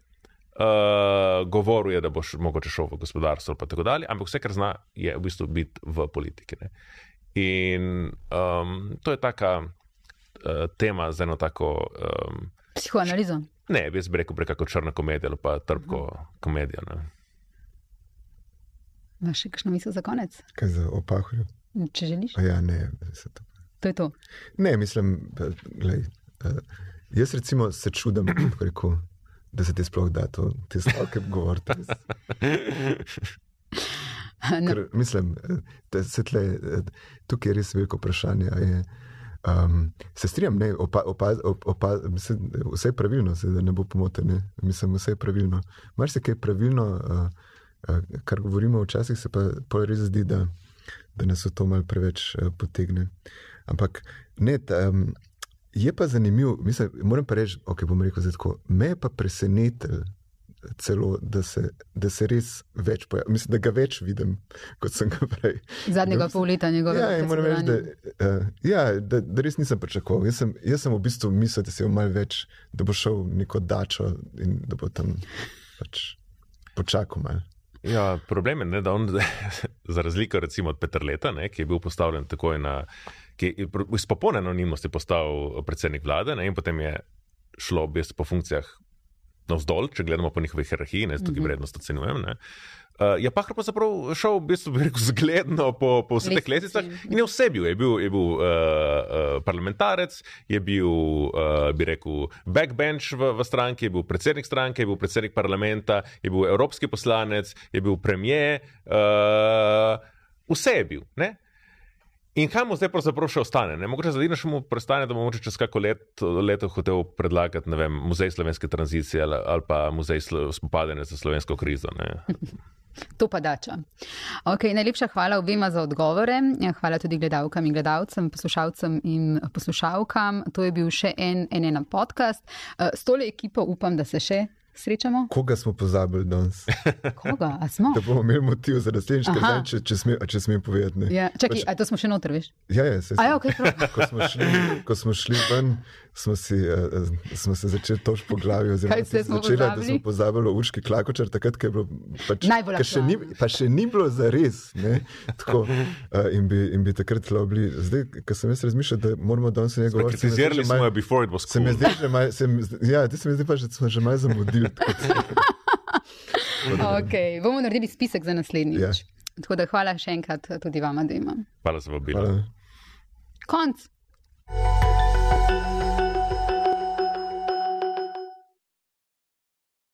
Uh, govoril je, da boš mogoče šel v gospodarstvo, in tako dalje, ampak vse, kar zna, je v bistvu biti v politiki. Ne? In um, to je taka uh, tema za eno tako. Um, Psihoanalizo. Ne, bi jaz bi rekel, preko črna komedija ali pa trpko uh -huh. komedija. Ne? Imaš še kakšno misel za konec? Kaj za opahuljo? Če želiš. A ja, ne, to. To je to. Ne, mislim, glej, uh, jaz recimo se čudim, kako rekel, da se ti sploh da to, te stavke govoriti. Ker, mislim, da se tle, tukaj je res veliko vprašanje. Je, um, se strinjam, ne, opa, opa, opa, mislim, vse je pravilno, se, da ne bo pomote. Ne. Mislim, vse je pravilno. Mar se kaj pravilno, uh, uh, kar govorimo včasih, se pa res zdi, da, da nas to malo preveč uh, potegne. Ampak ne. Ta, um, Je pa zanimivo, mislim, moram pa reči, okay, bom rekel zdaj tako. Me je pa presenetilo, celo, da se, da se res več pojavlja. Mislim, da ga več vidim, kot sem ga prej. Zadnjega pol leta njegovega. Ja, moram reči, da, uh, ja, da, da res nisem pričakoval. Jaz sem, jaz sem v bistvu mislil, da se je malo več, da bo šel neko dačo in da bo tam pač počakal malo. Ja, problem je, ne, da on, za razliko recimo od Petrleta, ne, ki je bil postavljen takoj na, ki iz popolne anonimnosti postal predsednik vlade ne, in potem je šlo v bistvu po funkcijah navzdol, če gledamo po njihovi hierarhiji, ne, tukaj vrednost ocenjujem. Ne. Uh, je pa pravzaprav šel v bistvu, bi rekel, zgledno po, po vseh teh lestvicah in je vse bil. Je bil, je bil uh, uh, parlamentarec, je bil, uh, bi rekel, backbench v, v stranki, je bil predsednik stranke, je bil predsednik parlamenta, je bil evropski poslanec, je bil premijer, uh, vse je bil. Ne? In kaj mu zdaj pravzaprav še ostane? Ne? Mogoče zadnje še mu prestane, da bo mogoče čez kako let, leto hotel predlagati vem, muzej slovenske tranzicije ali, ali pa muzej spopadanja z slovensko krizo. To pa dača. Okay, najlepša hvala obema za odgovore. Hvala tudi gledalkam in gledalcem, poslušalcem in poslušalkam. To je bil še en, en ena podcast. Eh, S tole ekipo upam, da se še srečamo. Koga smo pozabili danes? Koga? A smo? Da bomo imeli motiv za naslednjič, ker zdaj, če, če, sme, če smem povedati. Ne. Ja, čakaj, a to smo še noter, veš? Ja, ja, se, A ja, okay, ko, smo šli, ko smo šli ven, smo, si, uh, smo se začeli toč po glavi. oziroma Kaj ste smo začela, da pozabili? smo pozabili Urški Klakočar, takrat, ko je bilo pač, ko še ni, pa še ni bilo za res. Tako, uh, in, bi, in bi takrat lahko bili. Zdaj, ko sem jaz razmišljal, da moramo danes nekaj govoriti. se Kritizirali smo jo before it was Se cool. mi zdi, že malo, se mi, ja, se mi zdi pa, že, da smo že malo zamudili. tako da- Okay. Bomo naredili spisek za naslednjič. Ja. Tako da hvala še enkrat tudi vama, da imam. Hvala za vabilo. Konc.